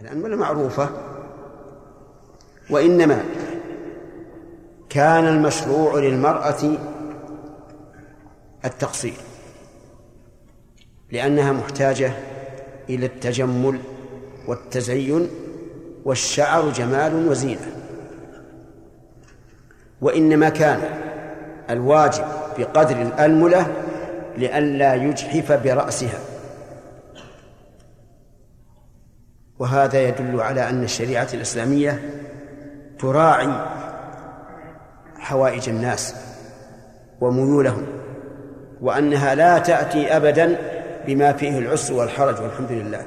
الأنملة معروفة؟ وإنما كان المشروع للمرأة التقصير لأنها محتاجة إلى التجمل والتزين والشعر جمال وزينة. وإنما كان الواجب بقدر الألملة لئلا يجحف برأسها. وهذا يدل على أن الشريعة الإسلامية تراعي حوائج الناس وميولهم وأنها لا تأتي أبدا بما فيه العسر والحرج والحمد لله.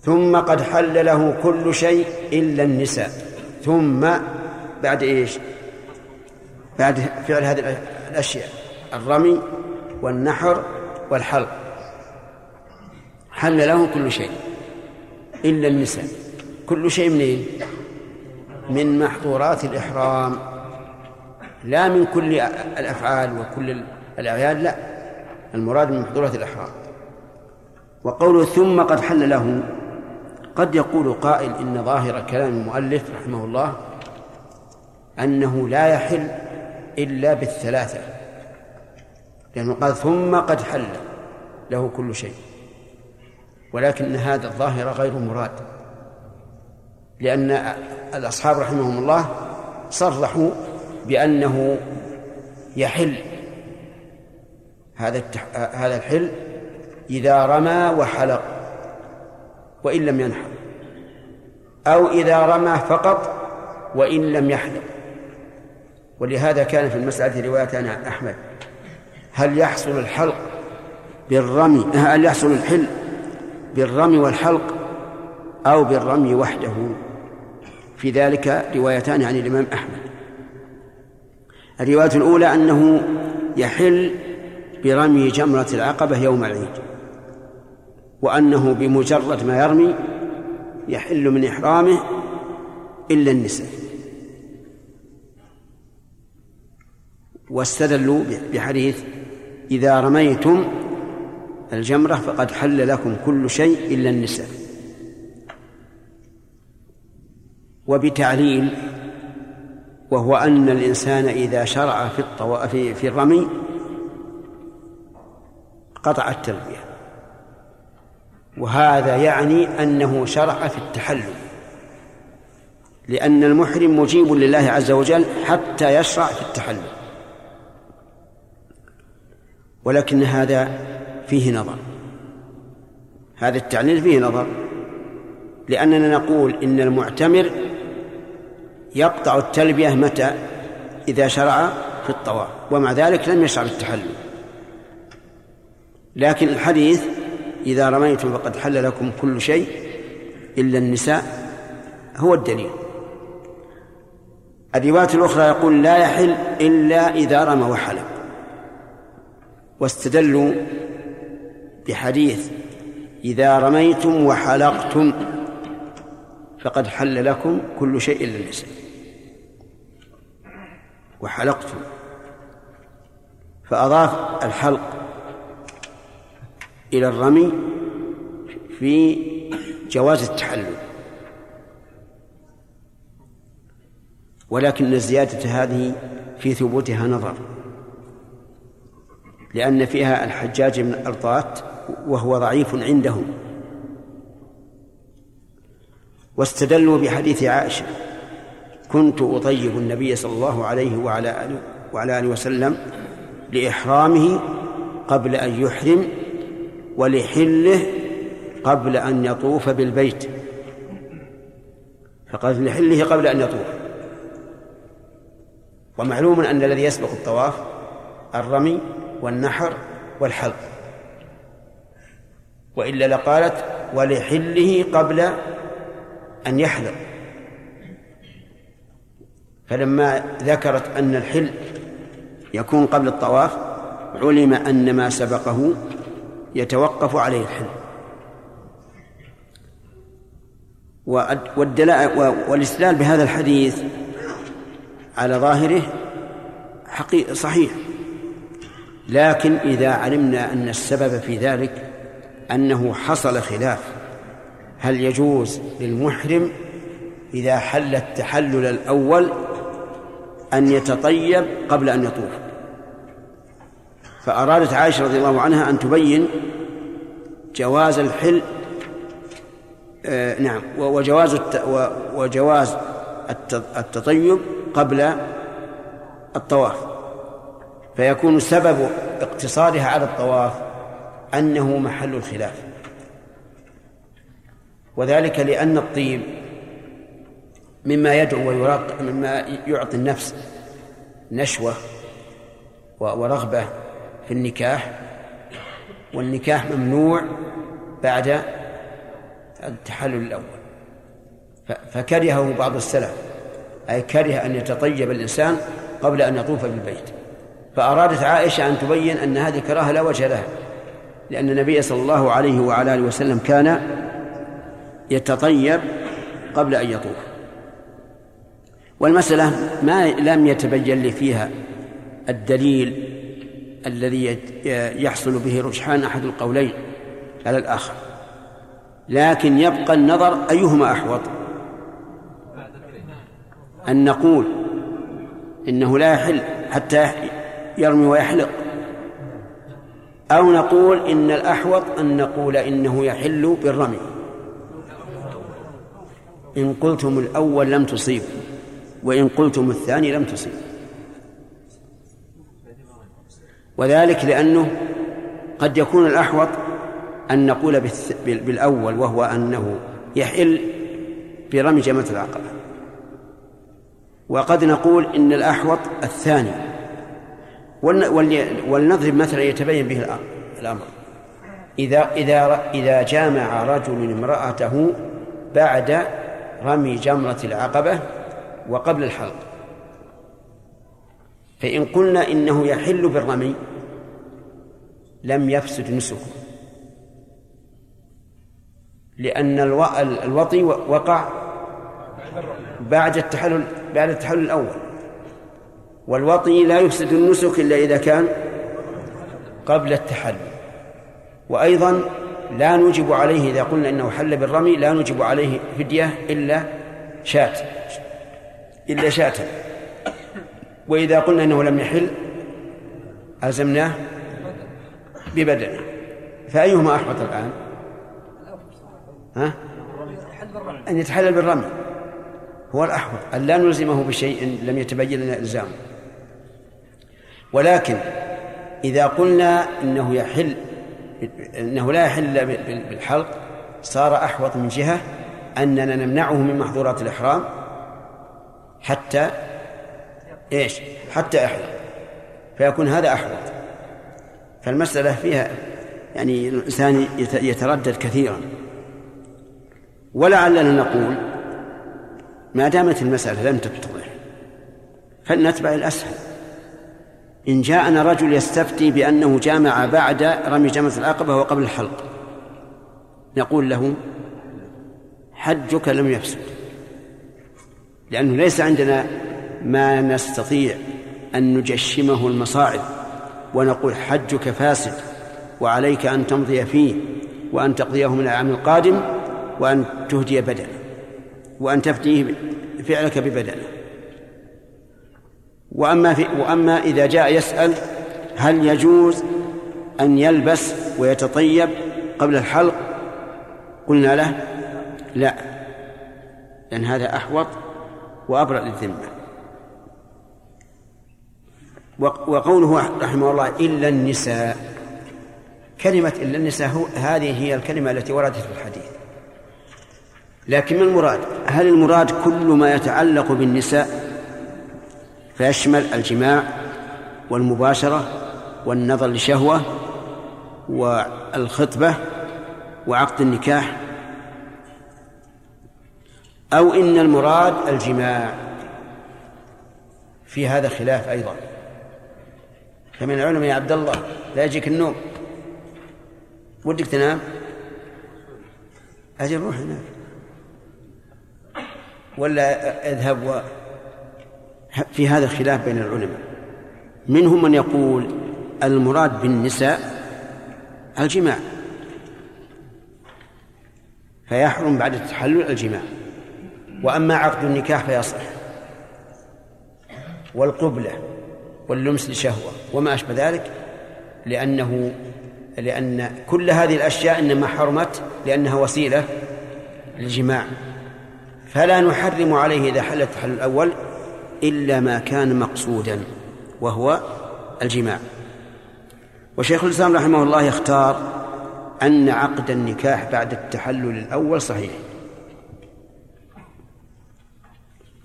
ثم قد حل له كل شيء إلا النساء. ثم بعد إيش؟ بعد فعل هذه الأشياء الرمي والنحر والحلق. حل له كل شيء. إلا النساء. كل شيء منين؟ من محظورات الإحرام. لا من كل الأفعال وكل الأعياد لا. المراد من محظورات الإحرام. وقوله ثم قد حل له. قد يقول قائل إن ظاهر كلام المؤلف رحمه الله أنه لا يحل إلا بالثلاثة. لأنه قال ثم قد حل له كل شيء. ولكن هذا الظاهر غير مراد. لأن الأصحاب رحمهم الله صرحوا بأنه يحل هذا هذا الحل إذا رمى وحلق وإن لم ينحر أو إذا رمى فقط وإن لم يحلق. ولهذا كان في المسألة رواية عن أحمد هل يحصل الحلق بالرمي هل يحصل الحل بالرمي والحلق أو بالرمي وحده. في ذلك روايتان عن الإمام أحمد. الرواية الأولى أنه يحل برمي جمرة العقبة يوم العيد وأنه بمجرد ما يرمي يحل من إحرامه إلا النساء. واستدلوا بحديث إذا رميتم الجمرة فقد حل لكم كل شيء إلا النساء. وبتعليل وهو أن الإنسان إذا شرع في الطو... في في الرمي قطع التلبية. وهذا يعني أنه شرع في التحلل. لأن المحرم مجيب لله عز وجل حتى يشرع في التحلل. ولكن هذا فيه نظر. هذا التعليل فيه نظر. لأننا نقول إن المعتمر يقطع التلبية متى؟ إذا شرع في الطواف ومع ذلك لم يشرع بالتحلل لكن الحديث إذا رميتم فقد حل لكم كل شيء إلا النساء هو الدليل. الرواية الأخرى يقول لا يحل إلا إذا رمى وحلق واستدلوا بحديث إذا رميتم وحلقتم فقد حل لكم كل شيء إلا النساء وحلقتم. فأضاف الحلق إلى الرمي في جواز التحلل. ولكن الزيادة هذه في ثبوتها نظر لأن فيها الحجاج بن الأرطات وهو ضعيف عندهم واستدلوا بحديث عائشة. كنت أطيب النبي صلى الله عليه وعلى آله وعلى آله وسلم لإحرامه قبل أن يحرم ولحله قبل أن يطوف بالبيت. فقال لحله قبل أن يطوف. ومعلوم أن الذي يسبق الطواف الرمي والنحر والحلق. وإلا لقالت ولحله قبل أن يحلق فلما ذكرت أن الحل يكون قبل الطواف علم أن ما سبقه يتوقف عليه الحل. والاستدلال بهذا الحديث على ظاهره حقيقة صحيح. لكن إذا علمنا أن السبب في ذلك أنه حصل خلاف. هل يجوز للمحرم إذا حل التحلل الأول أن يتطيب قبل أن يطوف؟ فأرادت عائشة رضي الله عنها أن تبين جواز الحل آه نعم وجواز وجواز التطيب قبل الطواف. فيكون سبب اقتصارها على الطواف. أنه محل الخلاف. وذلك لأن الطيب مما يدعو ويراق مما يعطي النفس نشوة ورغبة في النكاح والنكاح ممنوع بعد التحلل الأول. فكرهه بعض السلف أي كره أن يتطيب الإنسان قبل أن يطوف بالبيت. فأرادت عائشة أن تبين أن هذه كراهة لا وجه لها. لأن النبي صلى الله عليه وعلى آله وسلم كان يتطيب قبل أن يطوف. والمسألة ما لم يتبين لي فيها الدليل الذي يحصل به رجحان أحد القولين على الآخر. لكن يبقى النظر أيهما أحوط؟ أن نقول إنه لا يحل حتى يرمي ويحلق. أو نقول إن الأحوط أن نقول إنه يحل بالرمي. إن قلتم الأول لم تصيب وإن قلتم الثاني لم تصيب. وذلك لأنه قد يكون الأحوط أن نقول بالأول وهو أنه يحل برمي جمرة العقبة. وقد نقول إن الأحوط الثاني. ولنضرب مثلا يتبين به الأمر. إذا إذا إذا جامع رجل امرأته بعد رمي جمرة العقبة وقبل الحلق. فإن قلنا إنه يحل بالرمي لم يفسد نسكه. لأن الوطي وقع بعد التحلل بعد التحلل الأول. والوطي لا يفسد النسك إلا إذا كان قبل التحلل وأيضا لا نوجب عليه إذا قلنا إنه حل بالرمي لا نوجب عليه فدية إلا شاة إلا شاة. وإذا قلنا إنه لم يحل ألزمناه ببدنه فأيهما أحوط الآن؟ ها؟ أن يتحلل بالرمي. هو الأحوط أن لا نلزمه بشيء لم يتبين لنا إلزامه. ولكن إذا قلنا إنه يحل إنه لا يحل بالحلق صار أحوط من جهة أننا نمنعه من محظورات الإحرام حتى إيش؟ حتى يحلق فيكون هذا أحوط. فالمسألة فيها يعني الإنسان يتردد كثيرا. ولعلنا نقول ما دامت المسألة لم تتضح فلنتبع الأسهل. إن جاءنا رجل يستفتي بأنه جامع بعد رمي جمرة العقبة وقبل الحلق. نقول له حجك لم يفسد. لأنه ليس عندنا ما نستطيع أن نجشمه المصاعب ونقول حجك فاسد وعليك أن تمضي فيه وأن تقضيه من العام القادم وأن تهدي بدنه وأن تفتيه فعلك ببدنه. وأما في وأما إذا جاء يسأل هل يجوز أن يلبس ويتطيب قبل الحلق؟ قلنا له لا لأن هذا أحوط وأبرأ للذمة. وقوله رحمه الله إلا النساء. كلمة إلا النساء هو هذه هي الكلمة التي وردت في الحديث. لكن ما المراد؟ هل المراد كل ما يتعلق بالنساء؟ فيشمل الجماع والمباشرة والنظر لشهوة والخطبة وعقد النكاح. أو إن المراد الجماع. في هذا خلاف أيضا. فمن العلماء يا عبد الله لا يجيك النوم. ودك تنام؟ أجل روح هناك. ولا أذهب و في هذا الخلاف بين العلماء. منهم من يقول المراد بالنساء الجماع. فيحرم بعد التحلل الجماع. وأما عقد النكاح فيصح. والقبلة واللمس لشهوة وما أشبه ذلك لأنه لأن كل هذه الأشياء إنما حرمت لأنها وسيلة للجماع. فلا نحرم عليه إذا حل التحلل الأول إلا ما كان مقصودا وهو الجماع. وشيخ الإسلام رحمه الله يختار أن عقد النكاح بعد التحلل الأول صحيح.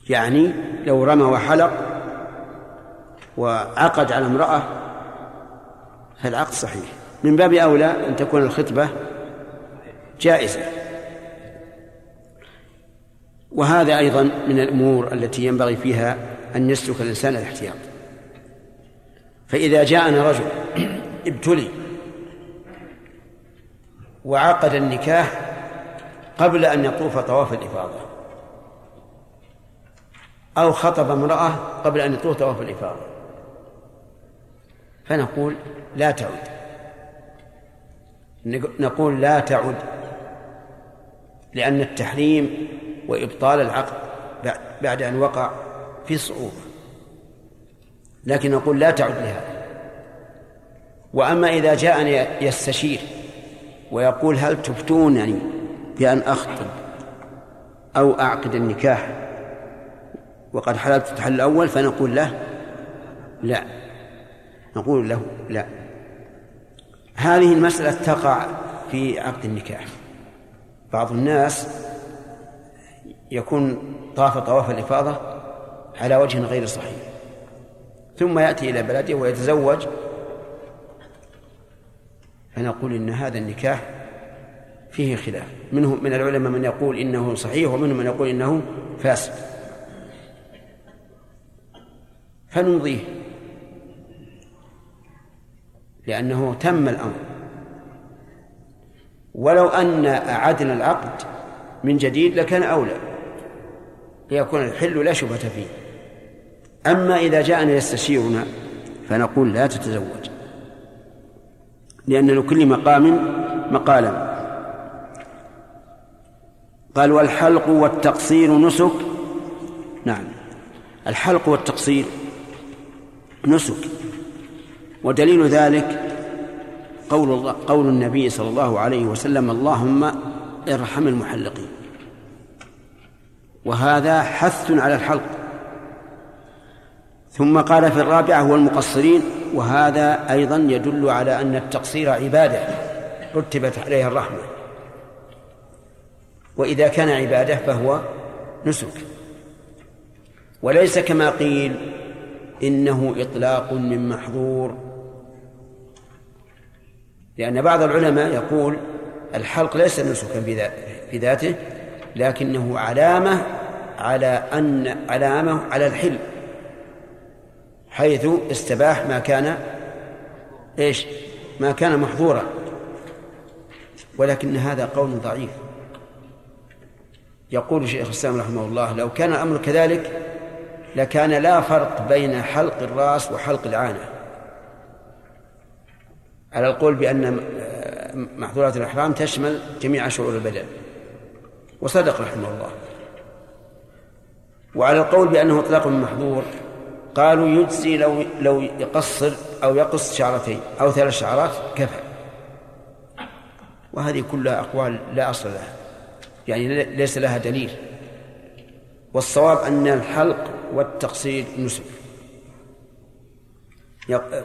يعني لو رمى وحلق وعقد على امرأة فالعقد صحيح. من باب أولى أن تكون الخطبة جائزة. وهذا أيضا من الأمور التي ينبغي فيها أن يسلك الإنسان الاحتياط. فإذا جاءنا رجل ابتلي وعقد النكاح قبل أن يطوف طواف الإفاضة أو خطب امرأة قبل أن يطوف طواف الإفاضة فنقول لا تعد. نقول لا تعد لأن التحريم وإبطال العقد بعد أن وقع في صعوبة. لكن نقول لا تعد لهذا. وأما إذا جاءني يستشير ويقول هل تفتونني بأن أخطب أو أعقد النكاح وقد حللت التحلل الأول فنقول له لا. نقول له لا. هذه المسألة تقع في عقد النكاح. بعض الناس يكون طاف طواف الإفاضة على وجه غير صحيح. ثم يأتي إلى بلده ويتزوج. فنقول إن هذا النكاح فيه خلاف. منهم من العلماء من يقول إنه صحيح ومنهم من يقول إنه فاسد. فنمضيه. لأنه تم الأمر. ولو أن أعدنا العقد من جديد لكان أولى. ليكون الحل لا شبهة فيه. أما إذا جاءنا يستشيرنا فنقول لا تتزوج. لأن لكل مقام مقالا. قال والحلق والتقصير نسك. نعم. الحلق والتقصير نسك. ودليل ذلك قول الله قول النبي صلى الله عليه وسلم اللهم ارحم المحلقين. وهذا حث على الحلق. ثم قال في الرابعة والمقصرين وهذا أيضا يدل على أن التقصير عبادة رتبت عليها الرحمة. وإذا كان عبادة فهو نسك. وليس كما قيل إنه إطلاق من محظور. لأن بعض العلماء يقول الحلق ليس نسكا في ذاته لكنه علامة على أن علامة على الحل حيث استباح ما كان إيش؟ ما كان محظورا. ولكن هذا قول ضعيف. يقول شيخ الإسلام رحمه الله لو كان الأمر كذلك لكان لا فرق بين حلق الرأس وحلق العانة. على القول بأن محظورات الإحرام تشمل جميع شعور البدن. وصدق رحمه الله. وعلى القول بأنه إطلاق محظور قالوا يجزي لو لو يقصر أو يقص شعرتين أو ثلاث شعرات كفى. وهذه كلها أقوال لا أصل لها يعني ليس لها دليل. والصواب أن الحلق والتقصير نسك.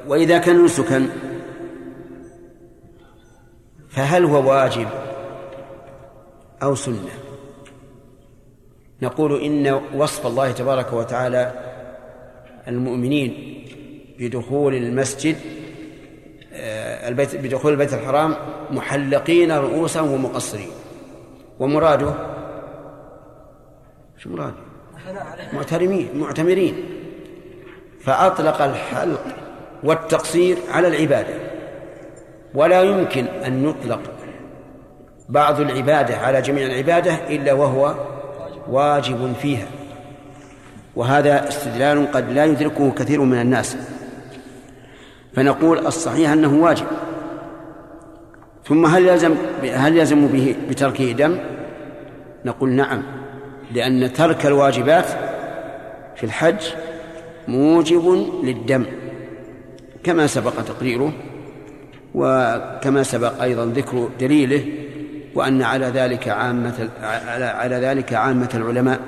وإذا كان نسكا فهل هو واجب أو سنة؟ نقول إن وصف الله تبارك وتعالى المؤمنين بدخول المسجد آه، البيت بدخول البيت الحرام محلقين رؤوسهم ومقصرين. ومراده؟ شو مراده؟ معترمين معتمرين فأطلق الحلق والتقصير على العبادة. ولا يمكن أن يطلق بعض العبادة على جميع العبادة إلا وهو واجب فيها. وهذا استدلال قد لا يدركه كثير من الناس. فنقول الصحيح أنه واجب. ثم هل يلزم هل يلزم به بتركه دم؟ نقول نعم لأن ترك الواجبات في الحج موجب للدم كما سبق تقريره وكما سبق أيضا ذكر دليله وأن على ذلك عامة على على ذلك عامة العلماء.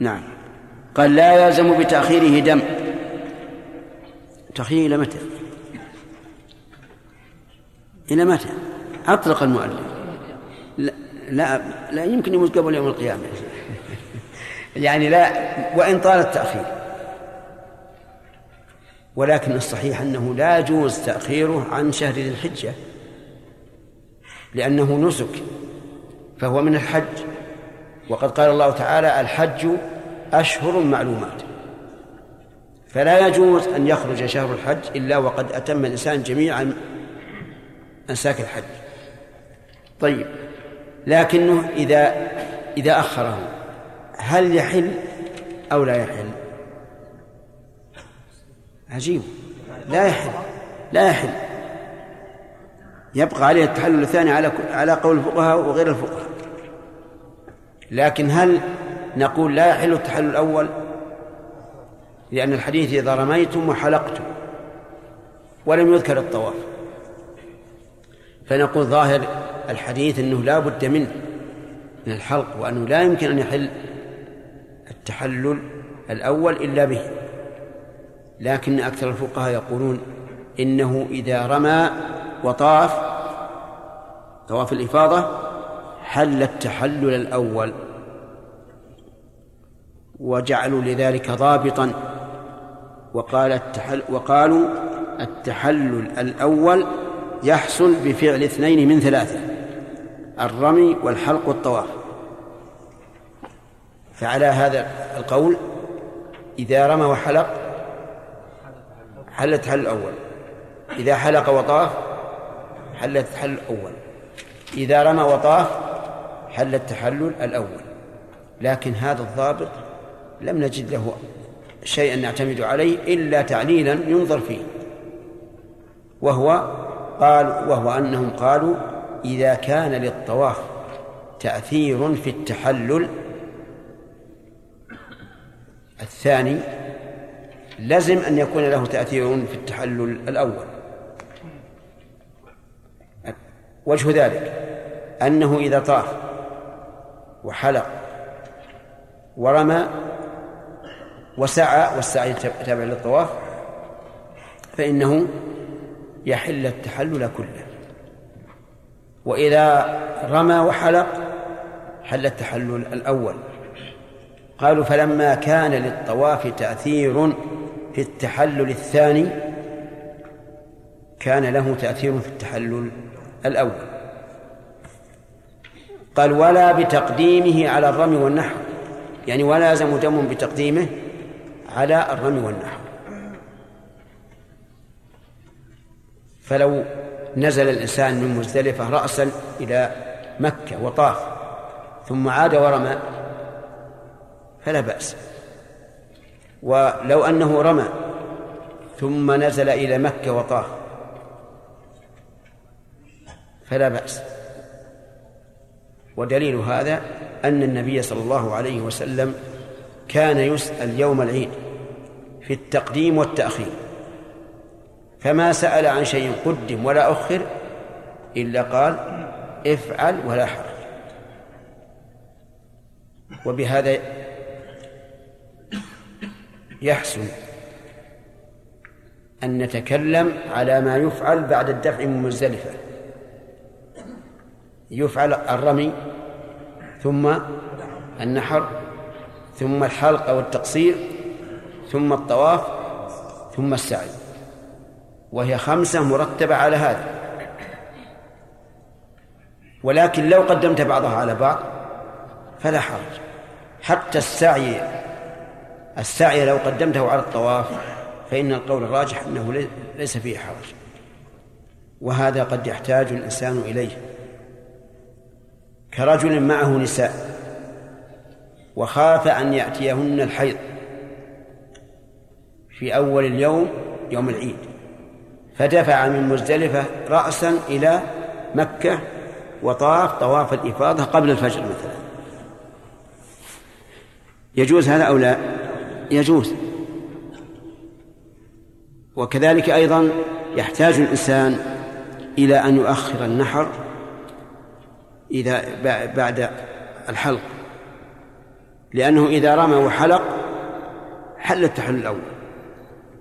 نعم. قال لا يلزم بتأخيره دم. تأخيره إلى متى؟ إلى متى؟ أطلق المؤلف. لا لا, لا يمكن يموت قبل يوم القيامة. يعني لا وإن طال التأخير. ولكن الصحيح أنه لا يجوز تأخيره عن شهر ذي الحجة. لأنه نسك فهو من الحج. وقد قال الله تعالى الحج أشهر معلومات. فلا يجوز أن يخرج شهر الحج إلا وقد أتم الإنسان جميع أنساك الحج. طيب لكنه إذا إذا أخره هل يحل أو لا يحل؟ عجيب. لا يحل لا يحل. يبقى عليه التحلل الثاني على على قول الفقهاء وغير الفقهاء. لكن هل نقول لا يحل التحلل الأول؟ لأن الحديث إذا رميتم وحلقتم ولم يذكر الطواف. فنقول ظاهر الحديث أنه لا بد منه من الحلق وأنه لا يمكن أن يحل التحلل الأول إلا به. لكن أكثر الفقهاء يقولون إنه إذا رمى وطاف طواف الإفاضة حل التحلل الأول. وجعلوا لذلك ضابطا وقال التحل وقالوا التحلل الأول يحصل بفعل اثنين من ثلاثة الرمي والحلق والطواف. فعلى هذا القول إذا رمى وحلق حل التحلل الأول. إذا حلق وطاف حل التحلل الأول. إذا رمى وطاف حل التحلل الأول. لكن هذا الضابط لم نجد له شيئا نعتمد عليه إلا تعليلا ينظر فيه. وهو قال وهو أنهم قالوا إذا كان للطواف تأثير في التحلل الثاني لزم أن يكون له تأثير في التحلل الأول. وجه ذلك أنه إذا طاف وحلق ورمى وسعى والسعي تابع للطواف فإنه يحل التحلل كله. وإذا رمى وحلق حل التحلل الأول. قالوا فلما كان للطواف تأثير في التحلل الثاني كان له تأثير في التحلل الأول. قال ولا بتقديمه على الرمي والنحر يعني ولا يلزم دم بتقديمه على الرمي والنحر فلو نزل الإنسان من مزدلفة رأسا إلى مكة وطاف ثم عاد ورمى فلا بأس. ولو أنه رمى ثم نزل إلى مكة وطاف فلا بأس. ودليل هذا أن النبي صلى الله عليه وسلم كان يسأل يوم العيد في التقديم والتأخير. فما سأل عن شيء قدم ولا أخر إلا قال افعل ولا حرج. وبهذا يحسن أن نتكلم على ما يفعل بعد الدفع من مزدلفة يفعل الرمي ثم النحر ثم الحلق والتقصير ثم الطواف ثم السعي. وهي خمسة مرتبة على هذا. ولكن لو قدمت بعضها على بعض فلا حرج. حتى السعي السعي لو قدمته على الطواف فإن القول الراجح أنه ليس فيه حرج. وهذا قد يحتاج الإنسان إليه. كرجل معه نساء وخاف أن يأتيهن الحيض في أول اليوم يوم العيد. فدفع من مزدلفة رأسا إلى مكة وطاف طواف الإفاضة قبل الفجر مثلا. يجوز هذا أو لا؟ يجوز. وكذلك أيضا يحتاج الإنسان إلى أن يؤخر النحر إذا بعد الحلق. لأنه إذا رمى وحلق حل التحلل الأول.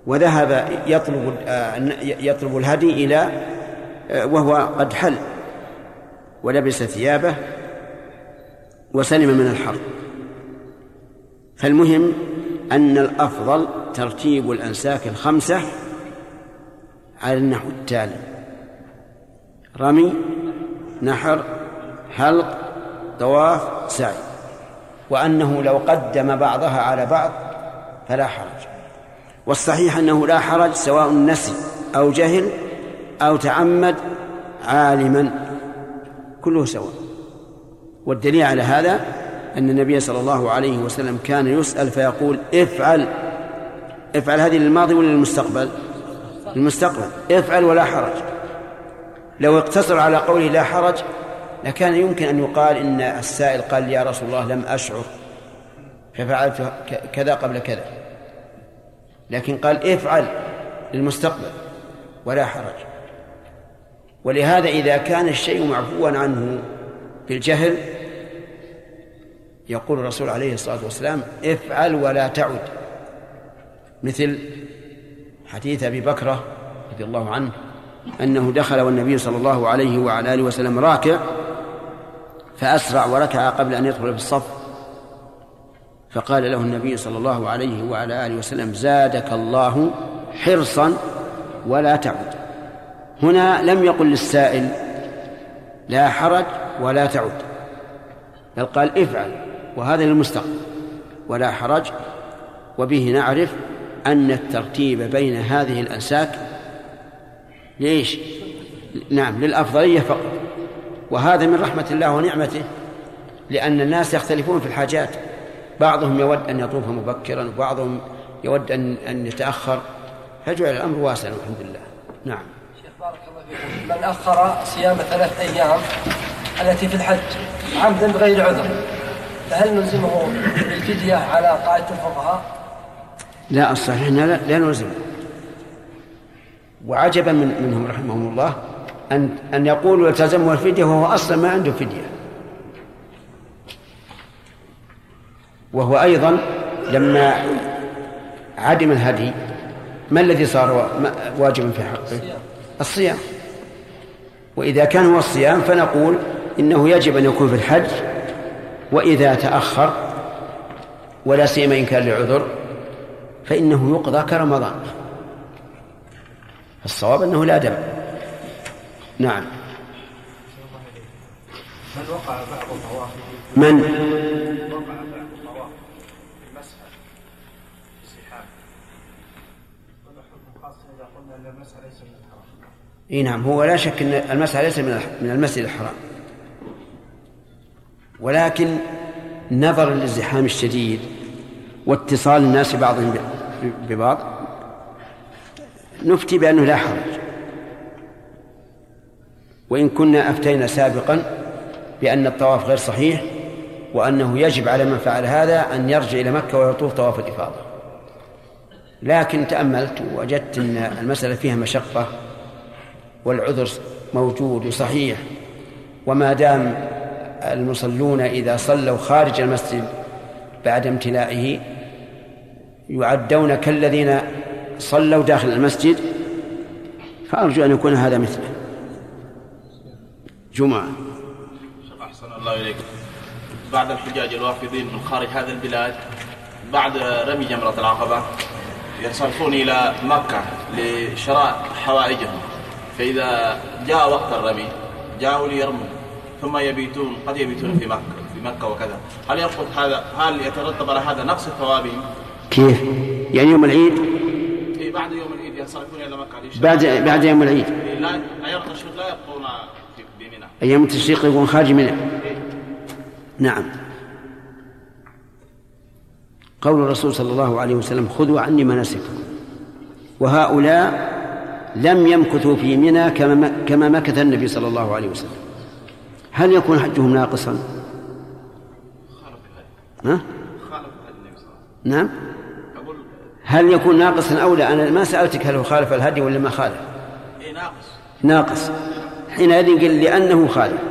وذهب يطلب يطلب الهدي إلى وهو قد حل. ولبس ثيابه وسلم من الحر فالمهم أن الأفضل ترتيب الأنساك الخمسة على النحو التالي رمي نحر حلق طواف سعي. وأنه لو قدم بعضها على بعض فلا حرج. والصحيح أنه لا حرج سواء نسي أو جهل أو تعمد عالما كله سواء. والدليل على هذا أن النبي صلى الله عليه وسلم كان يسأل فيقول افعل. افعل هذه للماضي ولا للمستقبل؟ للمستقبل. افعل ولا حرج. لو اقتصر على قوله لا حرج لكان يمكن أن يقال إن السائل قال يا رسول الله لم أشعر ففعلت كذا قبل كذا. لكن قال افعل للمستقبل ولا حرج. ولهذا إذا كان الشيء معفوا عنه بالجهل يقول الرسول عليه الصلاة والسلام افعل ولا تعد. مثل حديث أبي بكرة رضي الله عنه أنه دخل والنبي صلى الله عليه وعلى آله وسلم راكع فأسرع وركع قبل أن يدخل في الصف. فقال له النبي صلى الله عليه وعلى آله وسلم زادك الله حرصا ولا تعد. هنا لم يقل للسائل لا حرج ولا تعد. بل قال افعل وهذا للمستقبل. ولا حرج وبه نعرف أن الترتيب بين هذه الأنساك ليش؟ نعم للأفضلية فقط. وهذا من رحمة الله ونعمته لأن الناس يختلفون في الحاجات. بعضهم يود أن يطوف مبكرا وبعضهم يود أن أن يتأخر. فجعل الأمر واسعا والحمد لله. نعم. شيخ بارك الله فيكم من أخر صيام ثلاث أيام التي في الحج عمدا بغير عذر فهل نلزمه بالفدية على قاعدة الفقهاء؟ لا الصحيح لا, لا نلزمه. وعجبا من منهم رحمهم الله أن أن يقولوا يلتزمه الفدية وهو أصلا ما عنده فدية. وهو أيضا لما عدم الهدي ما الذي صار واجبا في حقه؟ الصيام. وإذا كان هو الصيام فنقول إنه يجب أن يكون في الحج وإذا تأخر ولا سيما إن كان لعذر فإنه يقضى كرمضان. الصواب أنه لا دم. نعم. من وقع بعض الطواف من؟ وقع بعض الطواف المسح السحاب حكم خاص اذا قلنا ان المسح ليس من الحرام إي نعم هو لا شك إن المسح ليس من من المسجد الحرام. ولكن نظرا للزحام الشديد واتصال الناس بعضهم ببعض نفتي بأنه لا حرج. وإن كنا أفتينا سابقا بأن الطواف غير صحيح وأنه يجب على من فعل هذا أن يرجع إلى مكة ويطوف طواف الإفاضة. لكن تأملت ووجدت أن المسألة فيها مشقة والعذر موجود وصحيح وما دام المصلون إذا صلوا خارج المسجد بعد امتلائه يعدون كالذين صلوا داخل المسجد فأرجو أن يكون هذا مثله. جمعة أحسن الله إليك بعد الحجاج الوافدين من خارج هذه البلاد بعد رمي جمرة العقبة ينصرفون إلى مكة لشراء حوائجهم فإذا جاء وقت الرمي جاءوا ليرموا ثم يبيتون قد يبيتون في مكة في مكة وكذا هل يسقط هذا هل يترتب على هذا نقص ثوابهم؟ كيف؟ يعني يوم العيد؟ إيه بعد يوم العيد ينصرفون إلى مكة بعد بعد يوم العيد لا أيام التشريق لا يبقون بمنى أيام التشريق يكون خارج منى نعم قول الرسول صلى الله عليه وسلم خذوا عني مناسككم وهؤلاء لم يمكثوا في منى كما كما مكث النبي صلى الله عليه وسلم هل يكون حجهم ناقصا؟ ها؟ نعم هل يكون ناقصا أو لا؟ أنا ما سألتك هل هو خالف الهدي ولا ما خالف؟ اي ناقص ناقص حينئذ قل لأنه خالف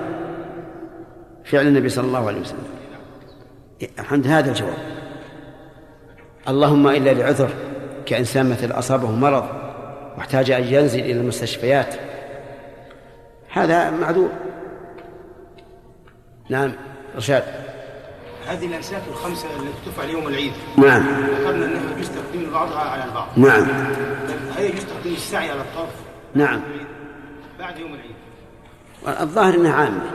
فعل النبي صلى الله عليه وسلم. الحمد هذا الجواب. اللهم إلا لعذر كإنسان مثل أصابه مرض واحتاج أن ينزل إلى المستشفيات. هذا معذور. نعم رشاد هذه الأنساك الخمسة التي تفعل يوم العيد. نعم. ذكرنا أنها يجوز تقديم بعضها على البعض. نعم. هل يجوز تقديم السعي على الطرف. نعم. بعد يوم العيد. الظاهر إنها عامة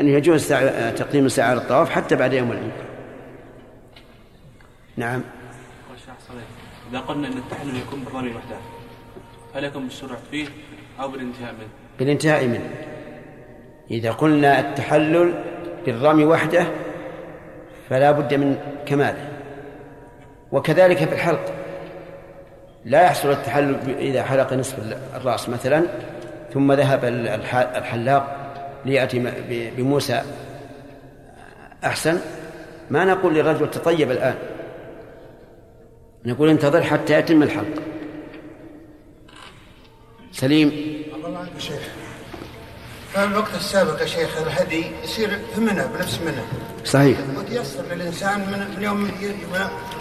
أن يجوز تقديم الساعة على الطواف حتى بعد يوم العيد. نعم. إذا قلنا أن التحلل يكون بالرمي وحده هل يكون بالشروع فيه أو بالانتهاء منه؟ بالانتهاء منه. إذا قلنا التحلل بالرمي وحده فلا بد من كماله. وكذلك في الحلق. لا يحصل التحلل إذا حلق نصف الرأس مثلا. ثم ذهب ال- الح- الحلاق ليأتي بموسى. أحسن؟ ما نقول للرجل تطيب الآن. نقول انتظر حتى يتم الحلق. سليم. الله عنك شيخ. في الوقت السابق يا شيخ الهدي يصير في منى بنفس منى صحيح. وتيسر للإنسان من, يوم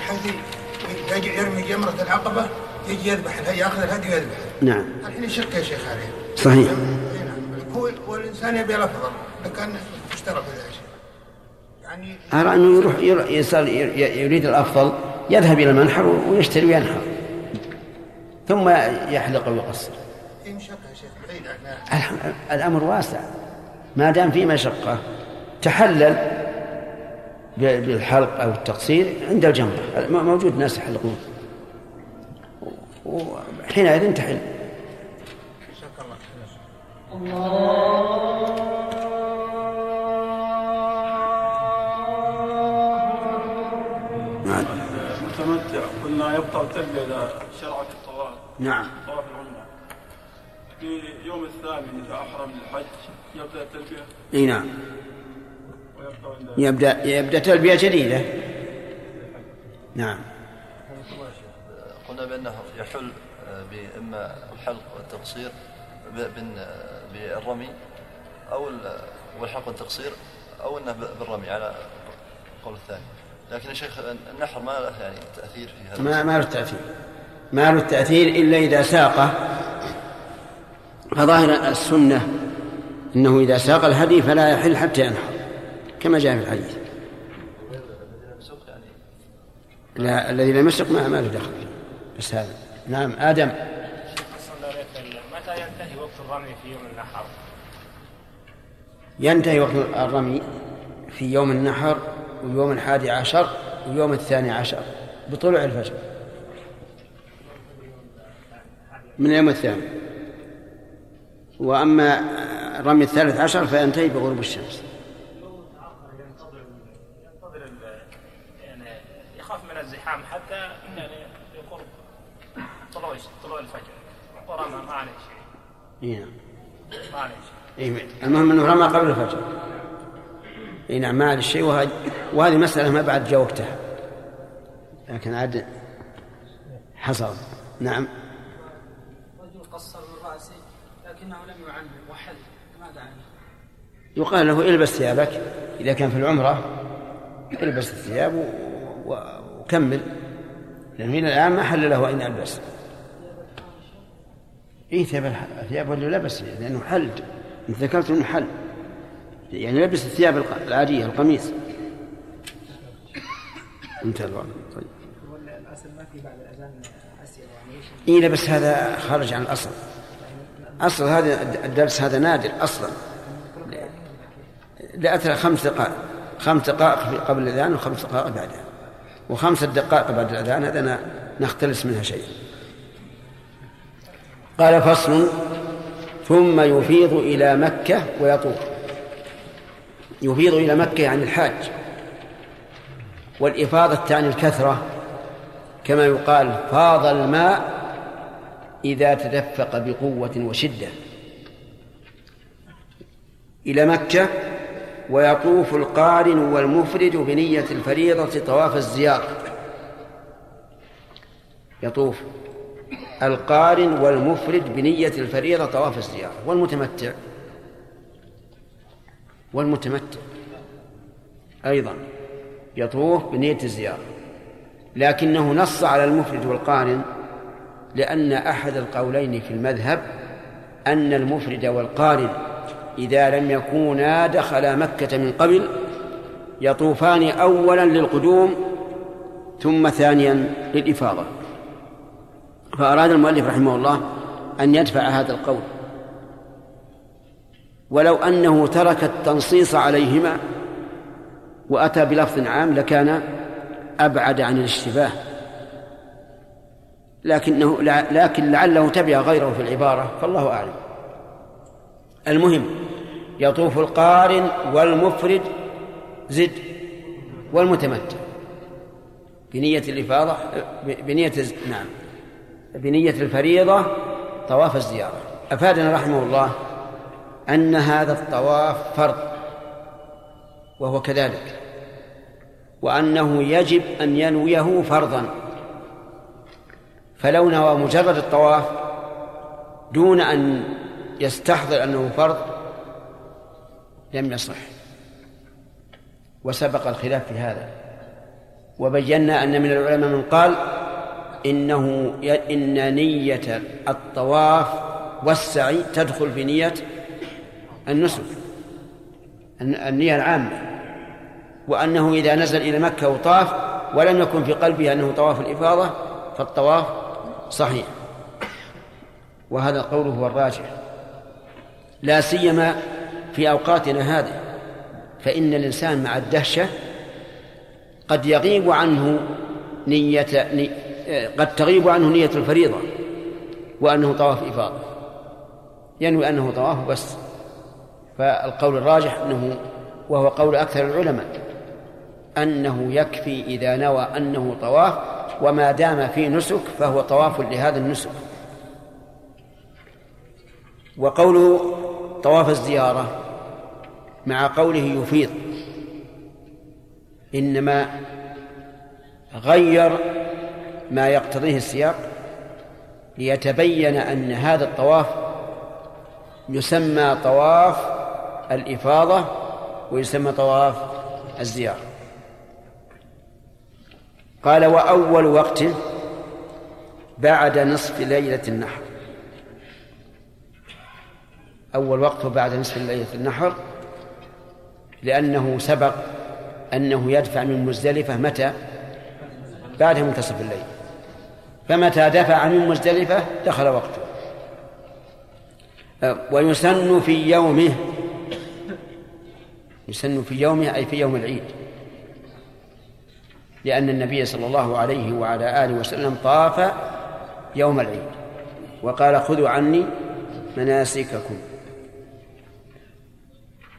حيث يرمي جمرة العقبة يجي يذبح يأخذ الهدي ويذبح. نعم. الحين يشق يا شيخ عليه. صحيح. هو والإنسان يبي الأفضل لكن اشترى في ذلك. يعني أرى أنه يروح يروح- يصير يريد الأفضل يذهب إلى المنحر ويشتري وينحر. ثم يحلق ويقصر مشقة يا شيخ بعيد الأمر واسع. ما دام في مشقة تحلل بالحلق أو التقصير عند الجمرة م- موجود ناس يحلقون. وحينئذ تحل. نعم متمتع. قلنا يقطع التلبية إذا شرع في الطواف. نعم. طواف العمرة. في يوم الثامن إذا أحرم للحج يبدأ التلبية؟ إي نعم. يبدأ يبدأ تلبية جديدة نعم. قلنا بأنه يحل آه، بإما الحلق والتقصير ب- بن- آه، بالرمي أو ال- والحلق والتقصير أو أنه بالرمي على القول الثاني. لكن يا شيخ النحر ما له يعني تأثير في هذا. ما ما له تأثير. ما له تأثير إلا إذا ساقه فظاهر السنة أنه إذا ساق الهدي فلا يحل حتى ينحر كما جاء في الحديث. يعني لا الذي لم يسق ما له دخل. بس هذا. نعم آدم متى ينتهي وقت الرمي في يوم النحر؟ ينتهي وقت الرمي في يوم النحر ويوم الحادي عشر ويوم الثاني عشر بطلوع الفجر. من اليوم الثاني. وأما رمي الثالث عشر فينتهي بغروب الشمس. يعني يخاف من الزحام حتى يعني يقرب طلوع طلوع الفجر. ورمى ما عليه شيء نعم ما عليه شيء المهم أنه رمى قبل الفجر. إيه نعم ما عليه شيء وهذه وهذه مسألة ما بعد جاء وقتها لكن عاد حصل. نعم. رجل قصر من رأسه لكنه لم يعمم وحل. ماذا عنه؟ يقال له إلبس ثيابك. إذا كان في العمرة إلبس الثياب و... و... وكمل. لأنه إلى الآن ما حل له أن يلبس إيه ثياب. ثياب اللي لبس لأنه حل ذكرت أنه حل. يعني لبس الثياب العادية القميص. انتهى الوقت طيب. الأصل ما في بعد الأذان أسئلة يعني لا بس هذا خارج عن الأصل. أصل هذا الدرس هذا نادر أصلا. لأثر خمس دقائق. خمس دقائق قبل الأذان وخمس دقائق بعدها وخمس دقائق بعد الأذان هذا نختلس منها شيء قال فصل ثم يفيض إلى مكة ويطوف. يفيض إلى مكة يعني الحاج. والإفاضة تعني الكثرة كما يقال فاض الماء إذا تدفق بقوة وشدة. إلى مكة ويطوف القارن والمفرد بنية الفريضة طواف الزيارة. يطوف. القارن والمفرد بنية الفريضة طواف الزيارة والمتمتع. والمتمتع. أيضا يطوف بنية الزيارة. لكنه نص على المفرد والقارن لأن أحد القولين في المذهب أن المفرد والقارن إذا لم يكونا دخلا مكة من قبل يطوفان أولا للقدوم ثم ثانيا للإفاضة. فأراد المؤلف رحمه الله أن يدفع هذا القول. ولو أنه ترك التنصيص عليهما وأتى بلفظ عام لكان أبعد عن الاشتباه. لكنه لكن لعله تبع غيره في العبارة فالله أعلم. المهم يطوف القارن والمفرد زد والمتمتع. بنية الإفاضة بنية نعم. بنية الفريضة طواف الزيارة. أفادنا رحمه الله أن هذا الطواف فرض وهو كذلك وأنه يجب أن ينويه فرضا. فلو نوى مجرد الطواف دون أن يستحضر أنه فرض لم يصح. وسبق الخلاف في هذا وبينا أن من العلماء من قال إنه إن نية الطواف والسعي تدخل في نية النسك النية العامة وأنه إذا نزل إلى مكة وطاف ولم يكن في قلبه أنه طواف الإفاضة فالطواف صحيح. وهذا القول هو الراجح. لا سيما في أوقاتنا هذه فإن الإنسان مع الدهشة قد يغيب عنه نية قد تغيب عنه نية الفريضة وأنه طواف إفاضة. ينوي أنه طواف بس. فالقول الراجح أنه وهو قول أكثر العلماء أنه يكفي إذا نوى أنه طواف وما دام في نسك فهو طواف لهذا النسك. وقوله طواف الزيارة مع قوله يفيض إنما غير ما يقتضيه السياق ليتبين أن هذا الطواف يسمى طواف الإفاضة ويسمى طواف الزيارة. قال وأول وقت بعد نصف ليلة النحر. أول وقت بعد نصف ليلة النحر لأنه سبق أنه يدفع من مزدلفة متى؟ بعد منتصف الليل. فمتى دفع من مزدلفة دخل وقته. ويسن في يومه يسن في يومه أي في يوم العيد. لأن النبي صلى الله عليه وعلى آله وسلم طاف يوم العيد وقال خذوا عني مناسككم.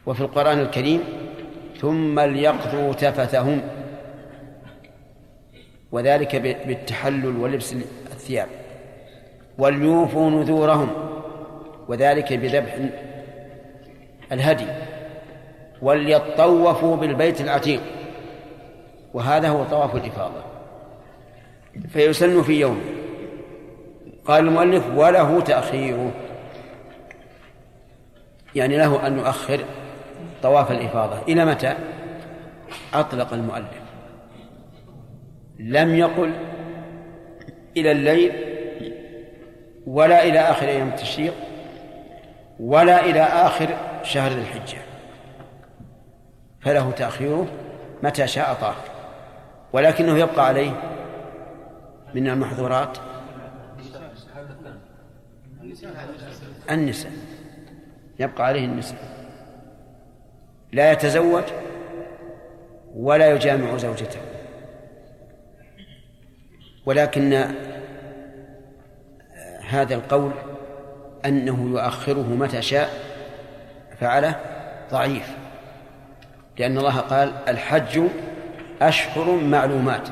وفي القرآن الكريم ثم ليقضوا تفثهم وذلك بالتحلل ولبس الثياب. وليوفوا نذورهم وذلك بذبح الهدي. وليطوفوا بالبيت العتيق وهذا هو طواف الإفاضة. فيسن في يوم. قال المؤلف وله تأخيره يعني له أن يؤخر طواف الإفاضة. إلى متى؟ أطلق المؤلف. لم يقل إلى الليل ولا إلى آخر أيام التشريق ولا إلى آخر شهر الحجة. فله تأخيره متى شاء طاف. ولكنه يبقى عليه من المحظورات النساء. يبقى عليه النساء. لا يتزوج ولا يجامع زوجته. ولكن هذا القول أنه يؤخره متى شاء فعله ضعيف لأن الله قال الحج أشهر معلومات.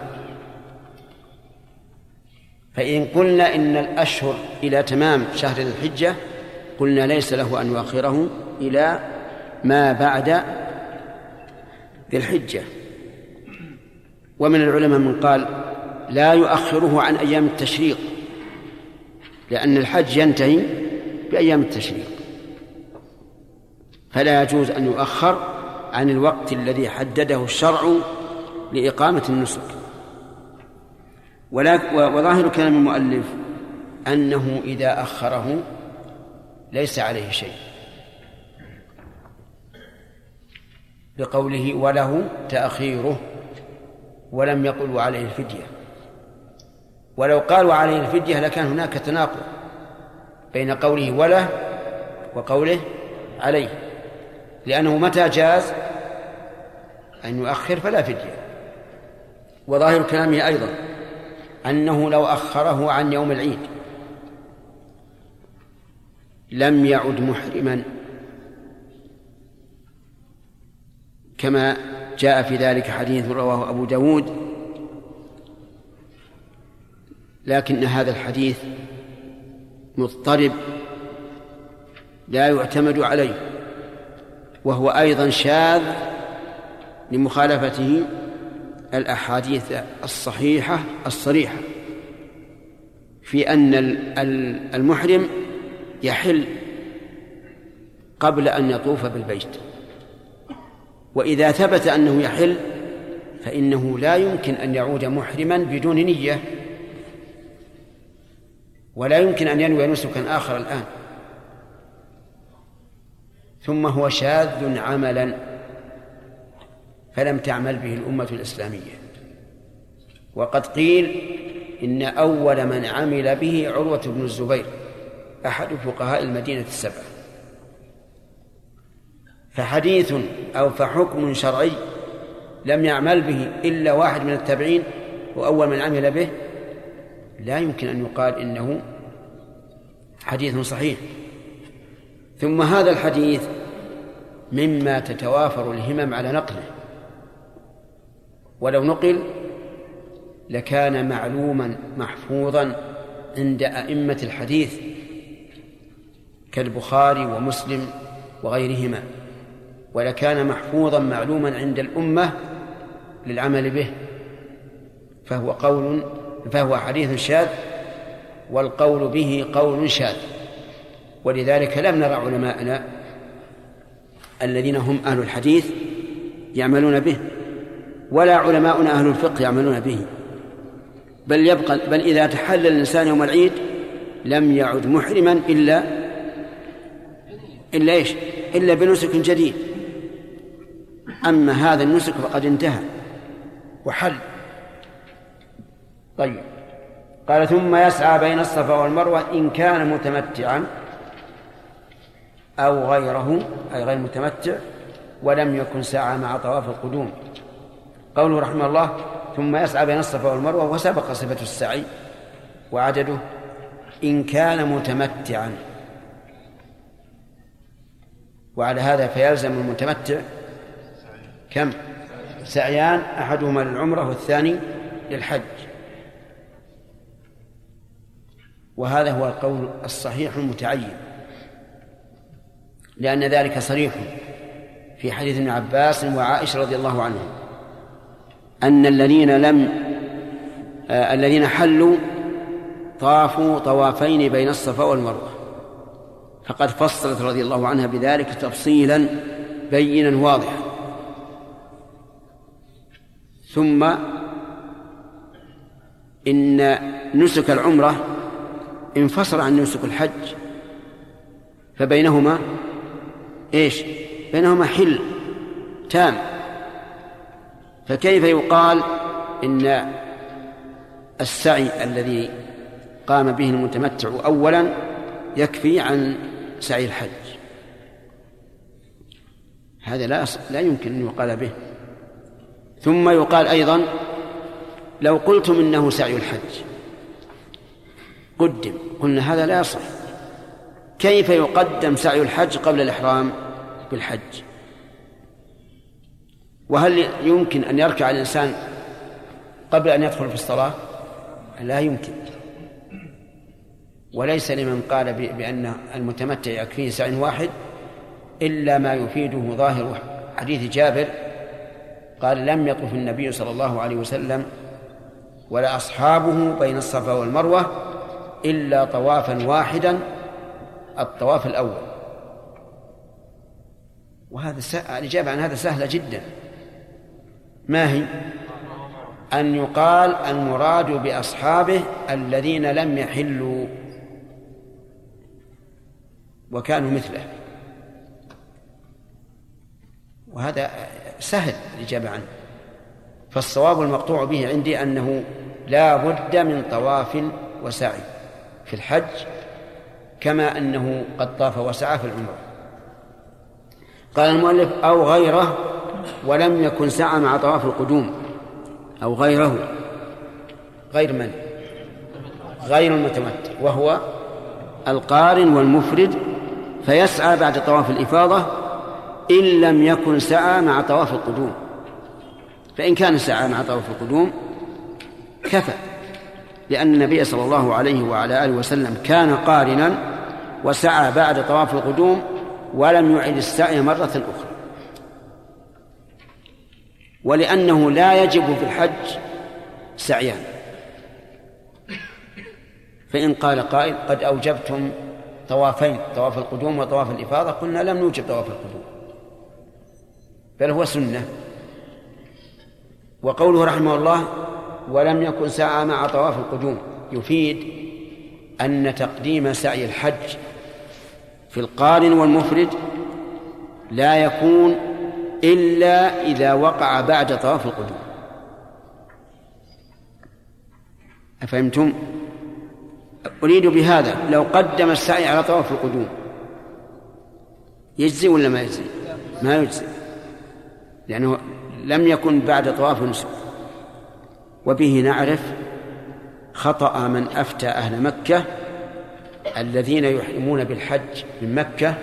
فإن قلنا إن الأشهر إلى تمام شهر الحجة قلنا ليس له أن يؤخره إلى ما بعد ذي الحجة. ومن العلماء من قال لا يؤخره عن أيام التشريق لأن الحج ينتهي بأيام التشريق. فلا يجوز أن يؤخر عن الوقت الذي حدده الشرع لإقامة النسك. وظاهر كلام المؤلف أنه إذا أخره ليس عليه شيء. بقوله وله تأخيره ولم يقل عليه الفدية. ولو قالوا عليه الفدية لكان هناك تناقض بين قوله وله وقوله عليه. لأنه متى جاز؟ أن يؤخر فلا فدية وظاهر كلامه أيضا أنه لو أخره عن يوم العيد لم يعد محرما كما جاء في ذلك حديث رواه أبو داود لكن هذا الحديث مضطرب لا يعتمد عليه وهو أيضا شاذ لمخالفته الأحاديث الصحيحة الصريحة في أن المحرم يحل قبل أن يطوف بالبيت وإذا ثبت أنه يحل فإنه لا يمكن أن يعود محرما بدون نية. ولا يمكن أن ينوي نسكا آخر الآن. ثم هو شاذ عملا فلم تعمل به الأمة الإسلامية. وقد قيل إن أول من عمل به عروة بن الزبير أحد فقهاء المدينة السبعة. فحديث أو فحكم شرعي لم يعمل به إلا واحد من التابعين وأول من عمل به لا يمكن أن يقال إنه حديث صحيح. ثم هذا الحديث مما تتوافر الهمم على نقله. ولو نقل لكان معلوما محفوظا عند أئمة الحديث كالبخاري ومسلم وغيرهما. ولكان محفوظا معلوما عند الأمة للعمل به فهو قول فهو حديث شاذ والقول به قول شاذ. ولذلك لم نرى علماءنا الذين هم أهل الحديث يعملون به ولا علماؤنا أهل الفقه يعملون به. بل يبقى بل إذا تحلل الإنسان يوم العيد لم يعد محرما إلا إلا إيش؟ إلا بنسك جديد. أما هذا النسك فقد انتهى وحل. طيب. قال ثم يسعى بين الصفا والمروة إن كان متمتعا أو غيره أي غير متمتع ولم يكن سعى مع طواف القدوم. قوله رحمه الله ثم يسعى بين الصفا والمروة وسبق صفة السعي وعدده إن كان متمتعا. وعلى هذا فيلزم المتمتع كم؟ سعيان أحدهما للعمرة والثاني للحج. وهذا هو القول الصحيح المتعين لأن ذلك صريح في حديث ابن عباس وعائشة رضي الله عنهم أن الذين لم آه الذين حلوا طافوا طوافين بين الصفا والمروة. فقد فصلت رضي الله عنها بذلك تفصيلا بينا واضحا. ثم إن نسك العمرة انفصل عن نسك الحج فبينهما إيش؟ بينهما حل تام. فكيف يقال إن السعي الذي قام به المتمتع أولا يكفي عن سعي الحج؟ هذا لا لا يمكن أن يقال به. ثم يقال أيضا لو قلتم إنه سعي الحج قدم. قلنا هذا لا يصح. كيف يقدم سعي الحج قبل الإحرام؟ بالحج. وهل يمكن أن يركع الإنسان قبل أن يدخل في الصلاة؟ لا يمكن. وليس لمن قال بأن المتمتع يكفيه سعي واحد إلا ما يفيده ظاهر حديث جابر قال لم يطف النبي صلى الله عليه وسلم ولا أصحابه بين الصفا والمروة إلا طوافا واحدا الطواف الأول. وهذا س... الإجابة عن هذا سهلة جدا. ما هي؟ أن يقال المراد بأصحابه الذين لم يحلوا. وكانوا مثله. وهذا سهل الإجابة عنه. فالصواب المقطوع به عندي أنه لا بد من طواف وسعي. في الحج كما أنه قد طاف وسعى في العمرة. قال المؤلف أو غيره ولم يكن سعى مع طواف القدوم. أو غيره. غير من؟ غير المتمتع وهو القارن والمفرد فيسعى بعد طواف الإفاضة إن لم يكن سعى مع طواف القدوم. فإن كان سعى مع طواف القدوم كفى. لأن النبي صلى الله عليه وعلى آله وسلم كان قارنا وسعى بعد طواف القدوم ولم يعد السعي مرة أخرى. ولأنه لا يجب في الحج سعيان. فإن قال قائل قد أوجبتم طوافين طواف القدوم وطواف الإفاضة قلنا لم نوجب طواف القدوم. بل هو سنة. وقوله رحمه الله ولم يكن سعى مع طواف القدوم يفيد أن تقديم سعي الحج في القارن والمفرد لا يكون إلا إذا وقع بعد طواف القدوم أفهمتم؟ أريد بهذا لو قدم السعي على طواف القدوم يجزي ولا ما يجزي؟ ما يجزي لأنه لم يكن بعد طواف النسك وبه نعرف خطأ من أفتى أهل مكة الذين يحرمون بالحج من مكة